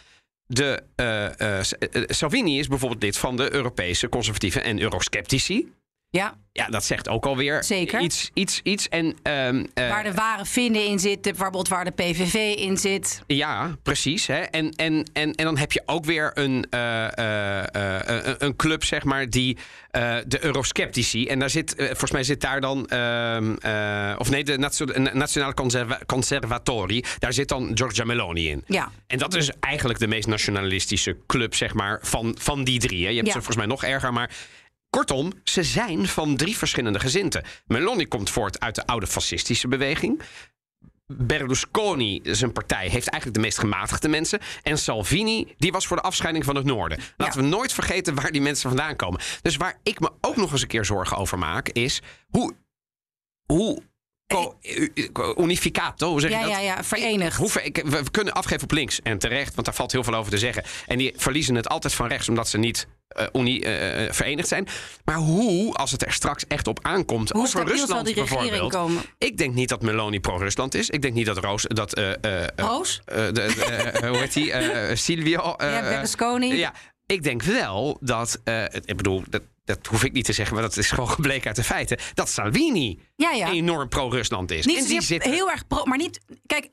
S2: De, eh, Salvini is bijvoorbeeld lid van de Europese conservatieven en eurosceptici.
S1: Ja,
S2: Ja, dat zegt ook alweer
S1: Zeker.
S2: iets. iets, iets. En, ehm, eh,
S1: waar de ware vinden in zitten, bijvoorbeeld waar de PVV in zit.
S2: Ja, precies. Hè? En, en, en, en dan heb je ook weer een, eh, eh, een- club, zeg maar, die de eurosceptici. En daar zit, volgens mij zit daar dan, ehm, eh, of nee, de Nationale Conserva- Conservatori. Daar zit dan Giorgia Meloni in.
S1: Ja.
S2: En dat is eigenlijk de meest nationalistische club, zeg maar, van, van die drie. Hè? Je hebt
S1: Ja.
S2: ze volgens mij nog erger, maar... Kortom, ze zijn van drie verschillende gezinten. Meloni komt voort uit de oude fascistische beweging. Berlusconi, zijn partij, heeft eigenlijk de meest gematigde mensen. En Salvini, die was voor de afscheiding van het noorden. Laten we nooit vergeten waar die mensen vandaan komen. Dus waar ik me ook nog eens een keer zorgen over maak, is hoe. hoe unificato, hoe zeg
S1: Ja,
S2: je dat?
S1: ja, ja, verenigd.
S2: Hoe ver- we, kunnen afgeven op links en terecht, want daar valt heel veel over te zeggen. En die verliezen het altijd van rechts, omdat ze niet eh, unie, eh, eh, verenigd zijn. Maar hoe, als het er straks echt op aankomt,
S1: Hoe
S2: over Rusland
S1: die regering
S2: bijvoorbeeld.
S1: komen?
S2: Ik denk niet dat Meloni pro-Rusland is. Ik denk niet dat Roos, dat
S1: Roos?
S2: de, hoe heet die? Silvio.
S1: Ja, Berlusconi.
S2: ja, ik denk wel dat, eh, ik bedoel, dat, dat hoef ik niet te zeggen, maar dat is gewoon gebleken uit de feiten, dat Salvini
S1: Ja, ja.
S2: enorm pro-Rusland is.
S1: Niet
S2: en die zit
S1: heel erg pro, maar niet. Kijk,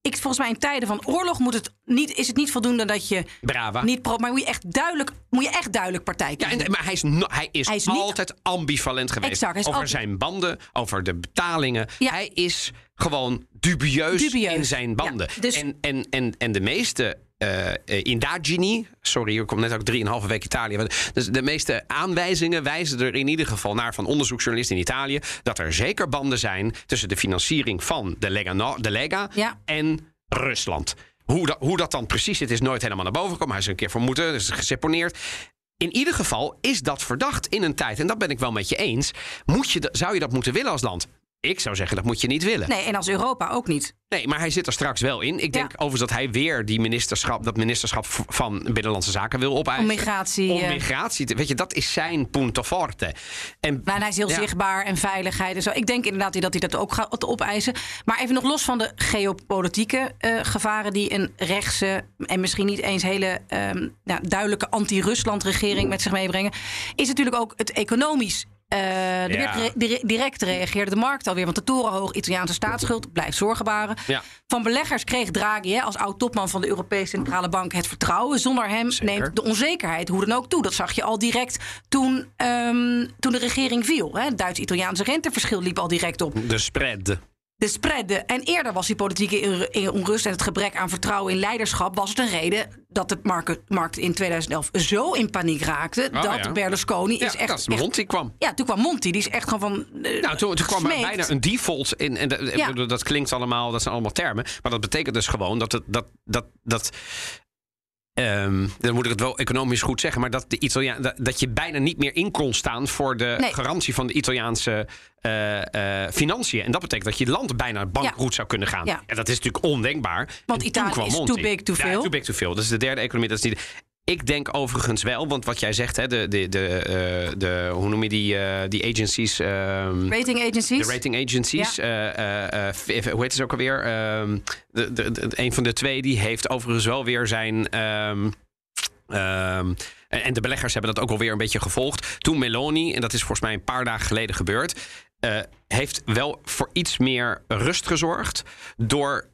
S1: ik, volgens mij in tijden van oorlog moet het niet, is het niet voldoende dat je
S2: Brava.
S1: niet pro, maar moet je echt duidelijk, moet je echt duidelijk partij
S2: Ja,
S1: kiezen.
S2: en, maar hij is, no- hij is,
S1: Hij is niet-
S2: altijd ambivalent geweest.
S1: Exact,
S2: over
S1: altijd-
S2: zijn banden, over de betalingen.
S1: Ja.
S2: Hij is gewoon dubieus,
S1: Dubieus.
S2: in zijn banden.
S1: Ja, dus-
S2: en, en, en, en de meeste eh, eh, indagini, sorry, hier komt net ook drieënhalve week Italië. Dus de meeste aanwijzingen wijzen er in ieder geval naar van onderzoeksjournalisten in Italië dat er zeker banden zijn tussen de financiering van de Lega, de Lega
S1: Ja.
S2: en Rusland. Hoe dat, hoe dat dan precies zit, is nooit helemaal naar boven gekomen. Hij is er een keer vermoeden, is geseponeerd. In ieder geval is dat verdacht in een tijd, en dat ben ik wel met je eens. Moet je, zou je dat moeten willen als land? Ik zou zeggen, dat moet je niet willen.
S1: Nee, en als Europa ook niet.
S2: Nee, maar hij zit er straks wel in. Ik denk
S1: Ja.
S2: overigens dat hij weer die ministerschap, dat ministerschap van Binnenlandse Zaken wil opeisen.
S1: Om migratie,
S2: Om
S1: eh.
S2: migratie. te- Weet je, dat is zijn punto forte. En
S1: Nou, en hij is heel
S2: Ja.
S1: zichtbaar en veiligheid en zo. Ik denk inderdaad dat hij dat ook gaat opeisen. Maar even nog los van de geopolitieke eh, gevaren die een rechtse en misschien niet eens hele ehm, nou, duidelijke anti-Rusland-regering met zich meebrengen, is natuurlijk ook het economisch. Eh,
S2: Ja.
S1: direct reageerde de markt alweer. Want de torenhoog Italiaanse staatsschuld blijft zorgen baren.
S2: Ja.
S1: Van beleggers kreeg Draghi hè, als oud-topman van de Europese Centrale Bank het vertrouwen. Zonder hem
S2: Zeker.
S1: neemt de onzekerheid hoe dan ook toe. Dat zag je al direct toen, ehm, toen de regering viel. hè. Het Duits-Italiaanse renteverschil liep al direct op.
S2: de spread.
S1: De spread. En eerder was die politieke onrust en het gebrek aan vertrouwen in leiderschap... was het een reden dat de markt, markt in 2011 zo in paniek raakte...
S2: Oh,
S1: dat
S2: ja.
S1: Berlusconi
S2: Ja,
S1: is echt...
S2: dat is
S1: echt-
S2: Monti kwam.
S1: ja, toen kwam Monti. Die is echt gewoon van... eh,
S2: Nou, toen, toen kwam er bijna een default in. En
S1: Ja.
S2: bedoel, dat klinkt allemaal, dat zijn allemaal termen. Maar dat betekent dus gewoon dat het. Dat, dat, dat, ehm, dan moet ik het wel economisch goed zeggen, maar dat, de Italiaan, dat, dat je bijna niet meer in kon staan voor de
S1: Nee.
S2: garantie van de Italiaanse eh, eh, financiën. En dat betekent dat je land bijna bankroet zou kunnen gaan.
S1: Ja.
S2: En dat is natuurlijk ondenkbaar.
S1: Want
S2: En
S1: Italië is
S2: Monti.
S1: too big to
S2: Ja,
S1: fail.
S2: too big to fail. Dat is de derde economie. Dat is niet. Ik denk overigens wel, want wat jij zegt, hè, de, de, de, eh, de, hoe noem je die, eh, die agencies? ehm,
S1: Rating agencies.
S2: de rating agencies.
S1: Ja.
S2: eh, hoe heet het ook alweer? Ehm, de, de, de- een van de twee die heeft overigens wel weer zijn. ehm, en de beleggers hebben dat ook alweer een beetje gevolgd. Toen Meloni, en dat is volgens mij een paar dagen geleden gebeurd. heeft wel voor iets meer rust gezorgd. door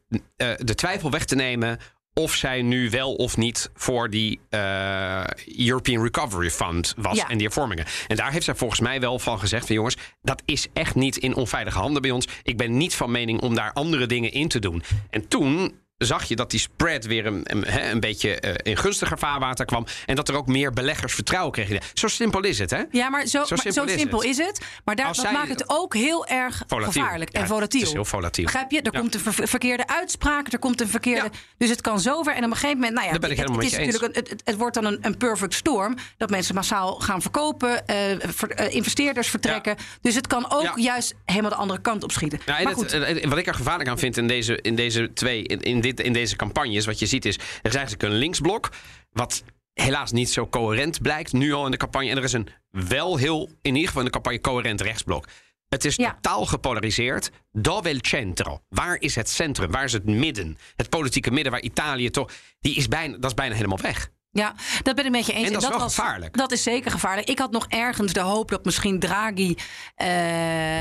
S2: de twijfel weg te nemen. Of zij nu wel of niet voor die eh, European Recovery Fund was.
S1: Ja.
S2: En die hervormingen. En daar heeft zij volgens mij wel van gezegd: van jongens, dat is echt niet in onveilige handen bij ons. Ik ben niet van mening om daar andere dingen in te doen. En toen zag je dat die spread weer een, een, een beetje eh, in gunstiger vaarwater kwam. En dat er ook meer beleggers vertrouwen kregen. Zo simpel is het, hè?
S1: Ja, maar zo,
S2: Zo
S1: maar
S2: simpel
S1: zo
S2: is
S1: simpel
S2: het.
S1: is het. Maar daar, dat
S2: zij-
S1: maakt het ook heel erg
S2: Volatiel.
S1: gevaarlijk
S2: Ja,
S1: en volatiel.
S2: het is heel volatiel.
S1: Begrijp je? Er
S2: Ja.
S1: komt een ver- verkeerde uitspraak, er komt een verkeerde...
S2: Ja.
S1: Dus het kan zover. En op een gegeven moment... Nou ja,
S2: ben ik
S1: het,
S2: helemaal
S1: het, is natuurlijk een, het, het wordt dan een, een perfect storm. Dat mensen massaal gaan verkopen, eh, ver- eh, investeerders vertrekken. Dus het kan ook
S2: Ja.
S1: juist helemaal de andere kant op schieten.
S2: Ja, en
S1: maar goed,
S2: wat ik er gevaarlijk aan vind in deze, in deze twee, in, in, dit, in deze campagnes, wat je ziet is, er is eigenlijk een linksblok, wat helaas niet zo coherent blijkt, nu al in de campagne. En er is een wel heel, in ieder geval in de campagne, coherent rechtsblok. Het is
S1: Ja.
S2: totaal gepolariseerd. Dove il centro. Waar is het centrum? Waar is het midden? Het politieke midden waar Italië toch... Die is bijna, dat is bijna helemaal weg.
S1: Ja, dat ben ik met je eens.
S2: En dat is wel
S1: was,
S2: gevaarlijk.
S1: Dat is zeker gevaarlijk. Ik had nog ergens de hoop dat misschien Draghi. eh,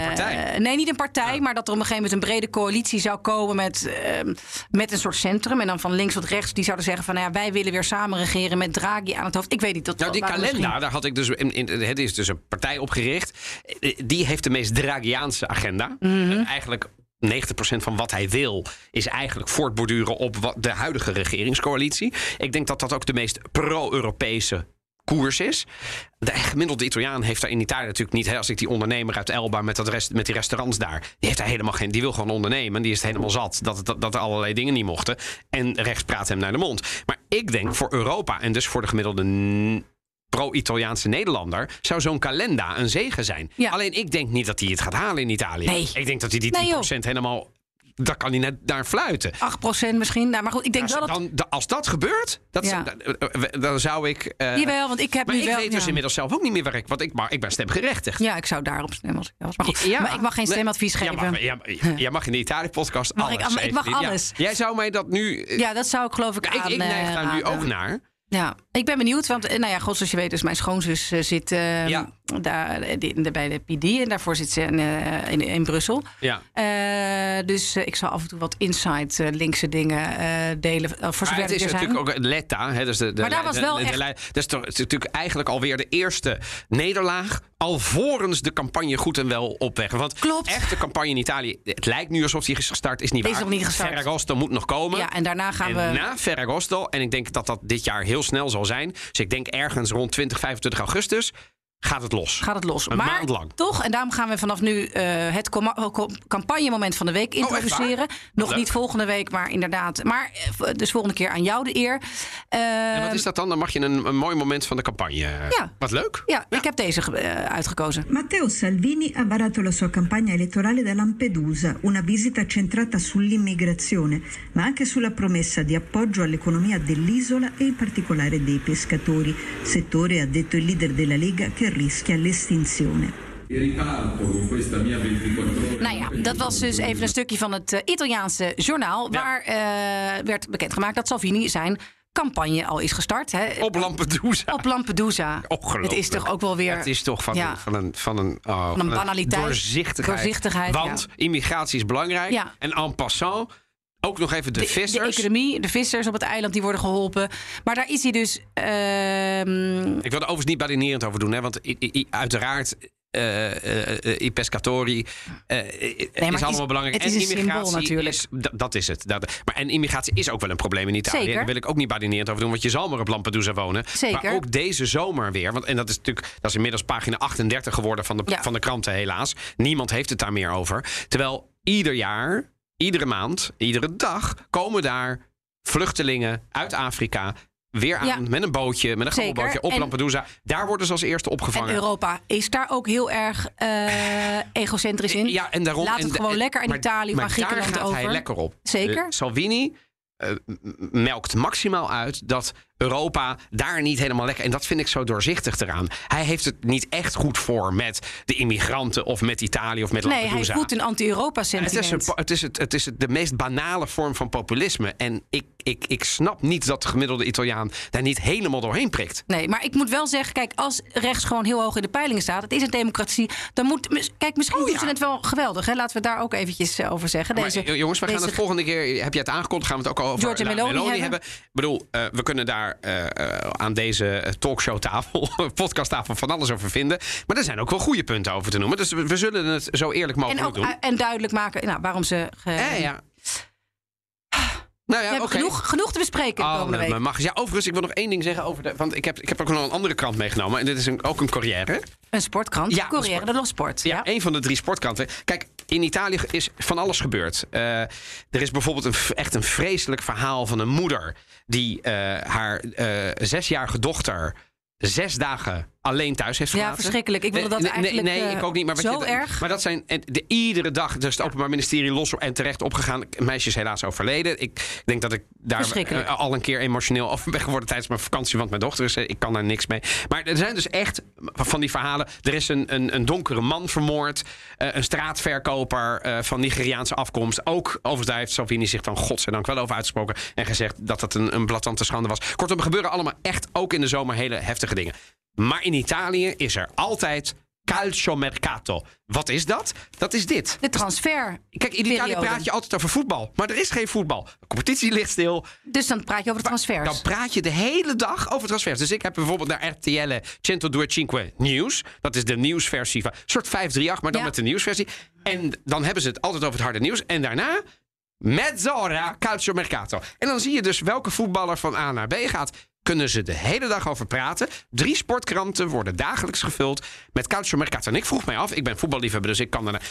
S2: partij?
S1: Nee, niet een partij, maar dat er op een gegeven moment een brede coalitie zou komen met, ehm, met een soort centrum. En dan van links tot rechts, die zouden zeggen van nou ja, wij willen weer samen regeren met Draghi aan het hoofd. Ik weet niet. Dat
S2: Nou, die kalender,
S1: misschien-
S2: daar had ik dus. In, in, het is dus een partij opgericht. Eh, Die heeft de meest Dragiaanse agenda.
S1: Mhm.
S2: Eh, Eigenlijk 90% van wat hij wil is eigenlijk voortborduren op de huidige regeringscoalitie. Ik denk dat dat ook de meest pro-Europese koers is. De gemiddelde Italiaan heeft daar in Italië natuurlijk niet. Als ik die ondernemer uit Elba met, dat rest, met die restaurants daar. Die heeft daar helemaal geen. Die wil gewoon ondernemen. Die is het helemaal zat dat, dat, er allerlei dingen niet mochten. En rechts praat hem naar de mond. Maar ik denk voor Europa en dus voor de gemiddelde pro-Italiaanse Nederlander zou zo'n kalenda een zegen zijn.
S1: Ja.
S2: Alleen ik denk niet dat hij het gaat halen in Italië.
S1: Nee.
S2: Ik denk dat hij die 10%
S1: Nee, joh.
S2: helemaal. Daar kan hij net daar fluiten.
S1: 8% misschien. Nou, maar goed, ik denk
S2: Als,
S1: wel dat.
S2: dan, da- als dat gebeurt, dat,
S1: Ja.
S2: dan, dan zou ik. eh,
S1: Jawel, want ik heb
S2: maar
S1: nu
S2: ik
S1: wel.
S2: weet dus
S1: ja.
S2: inmiddels zelf ook niet meer waar ik. Want ik, maar ik ben stemgerechtigd.
S1: Ja, ik zou daarop stemmen als ik was. Maar, goed,
S2: Ja.
S1: maar ik mag geen
S2: Nee,
S1: stemadvies
S2: jij
S1: geven.
S2: Mag, jij, jij mag in de Italië-podcast alles.
S1: ik- ik mag alles.
S2: Jij zou mij dat nu. eh,
S1: Ja, dat zou ik geloof ik
S2: ik,
S1: aan.
S2: ik neig daar nu
S1: eh,
S2: ook naar.
S1: Ja, ik ben benieuwd, want eh, nou ja, god, zoals je weet, dus mijn schoonzus eh, zit, eh,
S2: Ja.
S1: daar, die- bij de PD. En daarvoor zit ze in, eh, in, in Brussel.
S2: Ja.
S1: Eh, dus eh, ik zal af en toe wat inside eh, linkse dingen eh, delen. eh, voor zover
S2: het is natuurlijk ook Letta. Hè, dus de, de,
S1: Maar daar was wel
S2: de-
S1: echt-
S2: Dat is, toch, het is natuurlijk eigenlijk alweer de eerste nederlaag. Alvorens de campagne goed en wel op weg. Want
S1: Klopt.
S2: echt de campagne in Italië. Het lijkt nu alsof die is gestart. Is niet
S1: Is
S2: waar.
S1: nog niet gestart.
S2: Ferragosto moet nog komen.
S1: Ja, en daarna gaan
S2: en
S1: we.
S2: na Ferragosto, en ik denk dat dat dit jaar heel snel zal zijn. Dus ik denk ergens rond 20, 25 augustus gaat het los.
S1: Gaat het los.
S2: Een
S1: maar
S2: maand lang.
S1: toch, en daarom gaan we vanaf nu eh, het co- campagnemoment van de week
S2: Oh,
S1: introduceren. Nog
S2: leuk.
S1: niet volgende week, maar inderdaad. Maar eh, dus volgende keer aan jou de eer.
S2: En wat
S1: Ehm,
S2: is dat dan? Dan mag je een, een mooi moment van de campagne.
S1: Ja.
S2: Wat leuk.
S1: Ja, ik heb deze ge- eh, uitgekozen.
S4: Matteo Salvini ha varato la sua campagna elettorale da Lampedusa, una visita centrata sull'immigrazione, ma anche sulla promessa di appoggio all'economia dell'isola e in particolare dei pescatori, settore, ha detto il leader della Lega, che rischia l'estinzione.
S5: Riparto con questa mia 24 ore.
S1: Nou ja, dat was dus even een stukje van het eh, Italiaanse journaal.
S2: Ja.
S1: Waar eh, werd bekendgemaakt dat Salvini zijn campagne al is gestart. Hè,
S2: Op Lampedusa.
S1: op Lampedusa.
S2: Ongelooflijk.
S1: Het is toch ook wel weer.
S2: Het is toch van,
S1: Ja.
S2: een, van een, van een, oh, van
S1: een banaliteit.
S2: Doorzichtigheid.
S1: Doorzichtigheid,
S2: Want immigratie is belangrijk.
S1: Ja.
S2: En en passant ook nog even de,
S1: de,
S2: vissers.
S1: de economie, de vissers op het eiland, die worden geholpen. Maar daar is hij dus. ehm,
S2: Ik wil er overigens niet badinerend over doen, hè, want i- i- uiteraard. eh, eh, I pescatori
S1: het
S2: is
S1: is-
S2: allemaal belangrijk.
S1: het is
S2: en
S1: een symbool
S2: immigratie
S1: natuurlijk.
S2: Is, dat, dat is het. Dat, maar en immigratie is ook wel een probleem in Italië.
S1: Zeker.
S2: Daar wil ik ook niet badinerend over doen, want je zal maar op Lampedusa wonen.
S1: Zeker.
S2: Maar ook deze zomer weer. Want, en dat is natuurlijk dat is inmiddels pagina 38 geworden van de,
S1: Ja.
S2: van de kranten, helaas. Niemand heeft het daar meer over. Terwijl ieder jaar, iedere maand, iedere dag komen daar vluchtelingen uit Afrika. Weer aan
S1: Ja.
S2: met een bootje, met een
S1: Zeker.
S2: gammelbootje op
S1: En-
S2: Lampedusa. Daar worden ze als eerste
S1: en
S2: opgevangen.
S1: Europa is daar ook heel erg eh, egocentrisch in.
S2: Ja, en daarom.
S1: Laat
S2: en
S1: het gewoon
S2: en-
S1: lekker aan
S2: maar-
S1: Italië
S2: maar
S1: Griekenland
S2: daar gaat
S1: over.
S2: hij lekker op.
S1: Zeker.
S2: Eh, Salvini eh, melkt maximaal uit dat Europa daar niet helemaal lekker. En dat vind ik zo doorzichtig eraan. Hij heeft het niet echt goed voor met de immigranten of met Italië of met
S1: nee, hij
S2: Lampedusa.
S1: voedt een anti-Europa
S2: het is, een,
S1: sentiment.
S2: het, is het, het is de meest banale vorm van populisme. En ik, ik, ik snap niet dat de gemiddelde Italiaan daar niet helemaal doorheen prikt.
S1: Nee, maar ik moet wel zeggen, kijk, als rechts gewoon heel hoog in de peilingen staat, het is een democratie, dan moet, kijk, misschien
S2: Oh,
S1: doen
S2: ja.
S1: ze het wel geweldig, hè? Laten we daar ook eventjes eh, over zeggen.
S2: Maar,
S1: Deze,
S2: eh, jongens, we gaan het volgende keer. Heb je het aangekondigd? Gaan we het ook over La
S1: Meloni hebben.
S2: Ik bedoel, eh, we kunnen daar eh, eh, aan deze talkshowtafel, podcasttafel, van alles over vinden. Maar er zijn ook wel goede punten over te noemen. Dus we, zullen het zo eerlijk mogelijk
S1: en, ook,
S2: doen.
S1: eh, en duidelijk maken nou, waarom ze. ge-
S2: Eh, ja. Nou ja,
S1: genoeg, genoeg te bespreken de
S2: Oh,
S1: komende
S2: met
S1: week.
S2: mijn mag. Ja, overigens, ik wil nog één ding zeggen over de. Want ik heb, ik heb ook nog een andere krant meegenomen. En dit is een, ook een Corriere.
S1: Een sportkrant,
S2: Ja, een
S1: Corriere
S2: sport-
S1: dello Sport.
S2: Ja,
S1: Ja,
S2: een van de drie sportkranten. Kijk, in Italië is van alles gebeurd. Eh, er is bijvoorbeeld een, echt een vreselijk verhaal van een moeder... die eh, haar eh, zesjarige dochter zes dagen alleen thuis heeft
S1: Ja,
S2: gelaten.
S1: verschrikkelijk. Ik wilde dat
S2: Nee, nee,
S1: eigenlijk,
S2: Nee,
S1: eh,
S2: ik ook niet. Maar
S1: zo
S2: je,
S1: erg.
S2: Maar dat zijn de, iedere dag. Dus het Openbaar Ministerie los en terecht opgegaan. Een meisje is helaas overleden. Ik denk dat ik daar eh, al een keer emotioneel over ben geworden tijdens mijn vakantie. Want mijn dochter is. eh, Ik kan daar niks mee. Maar er zijn dus echt van die verhalen. Er is een, een, een donkere man vermoord. eh, een straatverkoper eh, van Nigeriaanse afkomst. Ook overigens daar heeft Salvini zich dan godzijdank wel over uitgesproken. En gezegd dat dat een, een blattante schande was. Kortom, er gebeuren allemaal echt ook in de zomer hele heftige dingen. Maar in Italië is er altijd calciomercato. Wat is dat? Dat is dit.
S1: De transfer.
S2: Kijk, in Italië praat je altijd over voetbal. Maar er is geen voetbal. De competitie ligt stil.
S1: Dus dan praat je over de transfers.
S2: Dan praat je de hele dag over transfers. Dus ik heb bijvoorbeeld naar RTL 125 Nieuws. Dat is de nieuwsversie van... Een soort 538, maar dan
S1: Ja.
S2: met de nieuwsversie. En dan hebben ze het altijd over het harde nieuws. En daarna... Mezz'ora calciomercato. En dan zie je dus welke voetballer van A naar B gaat. Kunnen ze de hele dag over praten. Drie sportkranten worden dagelijks gevuld met calciomercato. En ik vroeg mij af, ik ben voetballiefhebber, dus ik kan daarna...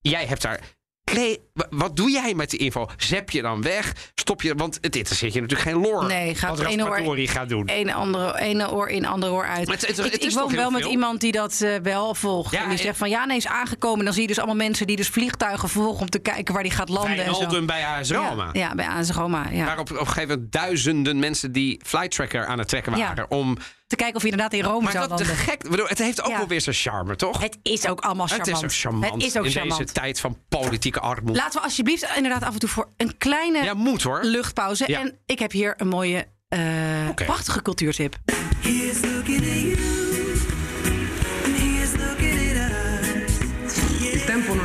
S2: Jij hebt daar... Klee, wa- wat doe jij met die info? Zep je dan weg? Stop je? Want het interesseert je natuurlijk geen lore.
S1: Nee, gaat
S2: wat
S1: ene oor-
S2: gaat doen.
S1: Ene, andere, ene oor in, andere oor uit.
S2: Maar het- het- het
S1: ik ik woon wel met iemand die dat eh, wel volgt.
S2: Ja,
S1: en die zegt van ja, nee, is aangekomen. Dan zie je dus allemaal mensen die dus vliegtuigen volgen om te kijken waar die gaat landen. En zo.
S2: Wijnaldum bij AS Roma.
S1: Ja, ja, bij AS Roma. Ja.
S2: Waar op, een gegeven moment duizenden mensen die flight tracker aan het trekken waren. Om,
S1: Te kijken of je inderdaad in Rome
S2: maar
S1: zou
S2: te
S1: landen.
S2: gek. bedoel, Het heeft ook
S1: Ja.
S2: wel weer zijn charme, toch?
S1: Het is ook allemaal
S2: Het
S1: charmant.
S2: is ook charmant.
S1: Het is ook
S2: in
S1: charmant.
S2: deze tijd van politieke armoede.
S1: Laten we alsjeblieft inderdaad af en toe voor een kleine
S2: ja, moet hoor.
S1: luchtpauze.
S2: Ja.
S1: En ik heb hier een mooie, eh,
S2: Oké.
S1: prachtige cultuurtip.
S6: You. And here's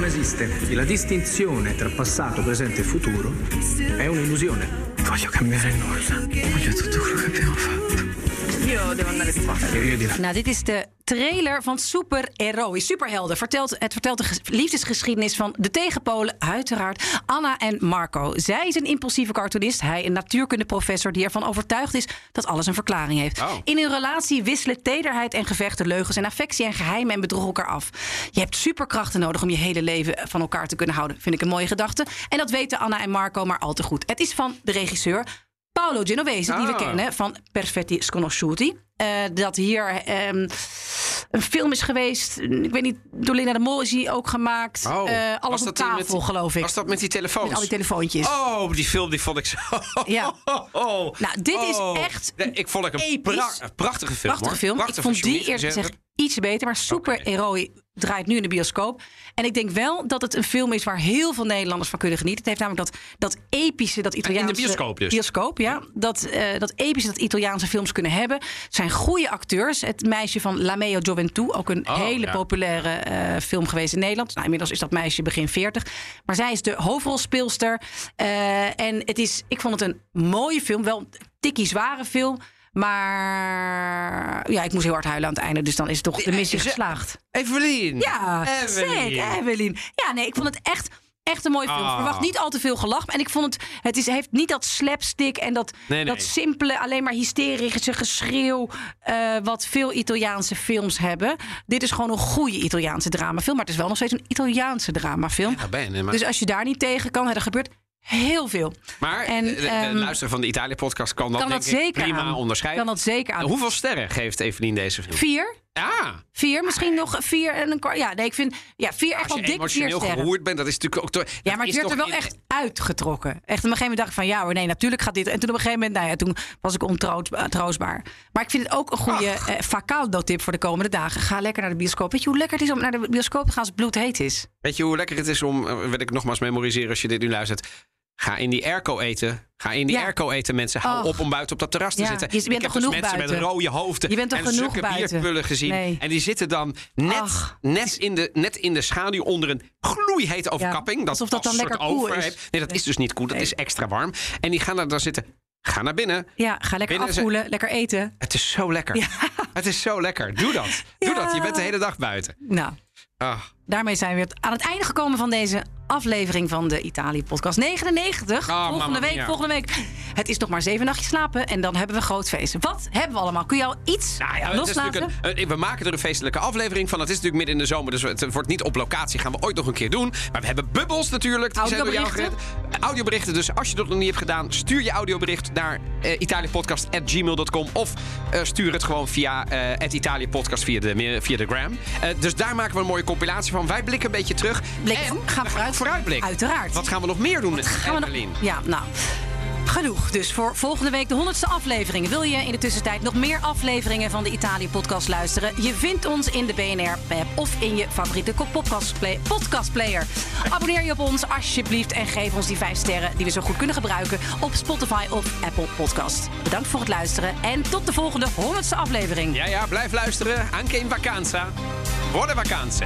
S6: esiste. La distinzione tra passato, presente e futuro è un'illusione. Voglio cambiare nulla. Voglio tutto quello che abbiamo fatto.
S7: Io devo andare a
S6: Io di là.
S1: Nou, dit is de trailer van Super Heroïs. Superhelden. Vertelt, het vertelt de ges- liefdesgeschiedenis van de tegenpolen, uiteraard Anna en Marco. Zij is een impulsieve cartoonist, hij een natuurkundeprofessor die ervan overtuigd is dat alles een verklaring heeft.
S2: Oh.
S1: In hun relatie wisselen tederheid en gevechten, leugens en affectie en geheimen en bedrog elkaar af. Je hebt superkrachten nodig om je hele leven van elkaar te kunnen houden. Vind ik een mooie gedachte. En dat weten Anna en Marco maar al te goed. Het is van de regisseur Paolo Genovese, die we
S2: Ah.
S1: kennen van Perfetti Sconosciuti. Eh, dat hier ehm, een film is geweest. Ik weet niet, door Linda de Mol is die ook gemaakt. Eh, alles op
S2: die
S1: tafel, geloof ik.
S2: Was dat met die telefoons?
S1: Met al die telefoontjes.
S2: Oh, die film die vond ik zo.
S1: Ja.
S2: Oh.
S1: Nou, dit is
S2: Oh.
S1: echt
S2: Nee, ik vond het een pra- prachtige film.
S1: Prachtige
S2: hoor.
S1: film. Ik vond die eerlijk gezegd iets beter. Maar Super Heroi draait nu in de bioscoop. En ik denk wel dat het een film is waar heel veel Nederlanders van kunnen genieten. Het heeft namelijk dat, dat epische, dat Italiaanse...
S2: bioscoop dus?
S1: Bioscoop, ja. Dat, eh, dat epische dat Italiaanse films kunnen hebben. Het zijn goede acteurs. Het meisje van La Meo Gioventù, ook een
S2: Oh,
S1: hele
S2: ja.
S1: populaire eh, film geweest in Nederland. Nou, inmiddels is dat meisje begin 40. Maar zij is de hoofdrolspeelster. Eh, en het is, ik vond het een mooie film. Wel een tikkie zware film. Maar ja, ik moest heel hard huilen aan het einde. Dus dan is het toch de missie
S2: is-
S1: geslaagd.
S2: Evelien.
S1: Ja,
S2: Evelien.
S1: zeker, Evelien. Ja, nee, ik vond het echt, echt een mooie film.
S2: Ah.
S1: Verwacht niet al te veel gelach. En ik vond het, het is, heeft niet dat slapstick en dat,
S2: Nee, nee.
S1: dat simpele, alleen maar hysterische geschreeuw. eh, wat veel Italiaanse films hebben. Dit is gewoon een goede Italiaanse dramafilm. Maar het is wel nog steeds een Italiaanse dramafilm.
S2: Ja, maar-
S1: Dus als je daar niet tegen kan, hè, er gebeurt heel veel.
S2: Maar
S1: En,
S2: de, de
S1: ehm,
S2: van de Italië-podcast kan dat,
S1: kan
S2: denk
S1: dat
S2: ik
S1: zeker
S2: prima
S1: aan.
S2: onderscheiden.
S1: Kan dat zeker aan.
S2: Hoeveel sterren geeft Evelien deze film?
S1: Vier?
S2: Ah,
S1: Vier, misschien nog vier en een kwart. Ja, nee, ik vind ja, vier echt
S2: als
S1: wel
S2: je
S1: dik vier
S2: emotioneel
S1: sterren.
S2: geroerd bent, dat is natuurlijk ook... toch-
S1: Ja, maar het
S2: is
S1: werd er wel
S2: in-
S1: echt uitgetrokken. Echt op een gegeven moment dacht ik van ja hoor, nee, natuurlijk gaat dit. En toen op een gegeven moment, nou ja, toen was ik ontroostbaar. Maar ik vind het ook een goede eh, Facaldo tip voor de komende dagen. Ga lekker naar de bioscoop. Weet je hoe lekker het is om naar de bioscoop te gaan als het bloedheet is?
S2: Weet je hoe lekker het is om, eh, wil ik nogmaals memoriseren als je dit nu luistert. Ga in die airco eten. Ga in die
S1: Ja.
S2: airco eten, mensen. Hou op om buiten op dat terras te
S1: Ja,
S2: zitten.
S1: je bent
S2: ik heb dus
S1: genoeg
S2: mensen
S1: buiten?
S2: met rode hoofden
S1: Je bent toch
S2: en
S1: genoeg
S2: bierpullen gezien.
S1: Nee.
S2: En die zitten dan net, net, in de, net in de schaduw onder een gloeihete overkapping. dat
S1: alsof dat
S2: als
S1: dan
S2: een soort
S1: lekker koel is.
S2: Nee, dat is dus niet koel. Dat
S1: Nee.
S2: is extra warm. En die gaan daar dan zitten. Ga naar binnen.
S1: Ja, ga lekker
S2: Binnen ze-
S1: afkoelen, lekker eten.
S2: Het is zo lekker.
S1: Ja.
S2: Het is zo lekker. Doe dat. Doe dat. Je bent de hele dag buiten.
S1: Nou,
S2: Ah.
S1: daarmee zijn we aan het einde gekomen van deze aflevering van de Italië-podcast 99.
S2: Oh,
S1: volgende week,
S2: mia.
S1: volgende week. Het is nog maar zeven nachtjes slapen en dan hebben we groot feest. Wat hebben we allemaal? Kun je al iets
S2: Nou ja,
S1: loslaten?
S2: een, een- we maken er een feestelijke aflevering van. Het is natuurlijk midden in de zomer, dus het wordt niet op locatie. Gaan we ooit nog een keer doen. Maar we hebben bubbels natuurlijk. Die zijn door jou
S1: Audioberichten?
S2: Eh, Audioberichten. Dus als je dat nog niet hebt gedaan, stuur je audiobericht naar uh, italiapodcast.gmail.com. Of eh, stuur het gewoon via eh het Italiapodcast via de, via de gram. Eh, dus daar maken we een mooie compilatie van. Wij blikken een beetje terug.
S1: Blikken-
S2: en
S1: gaan
S2: we
S1: vooruit-
S2: vooruitblikken.
S1: Uiteraard.
S2: Wat gaan we nog meer doen met
S1: Gaan we nog-? Ja, nou. Genoeg. Dus voor volgende week de 100ste aflevering. Wil je in de tussentijd nog meer afleveringen van de Italië-podcast luisteren? Je vindt ons in de BNR-app of in je favoriete podcastplay- podcastplayer. Abonneer je op ons alsjeblieft en geef ons die vijf sterren die we zo goed kunnen gebruiken op Spotify of Apple Podcast. Bedankt voor het luisteren en tot de volgende 100ste aflevering.
S2: Ja, ja, blijf luisteren. Anche in vacanza. Buone vacanze.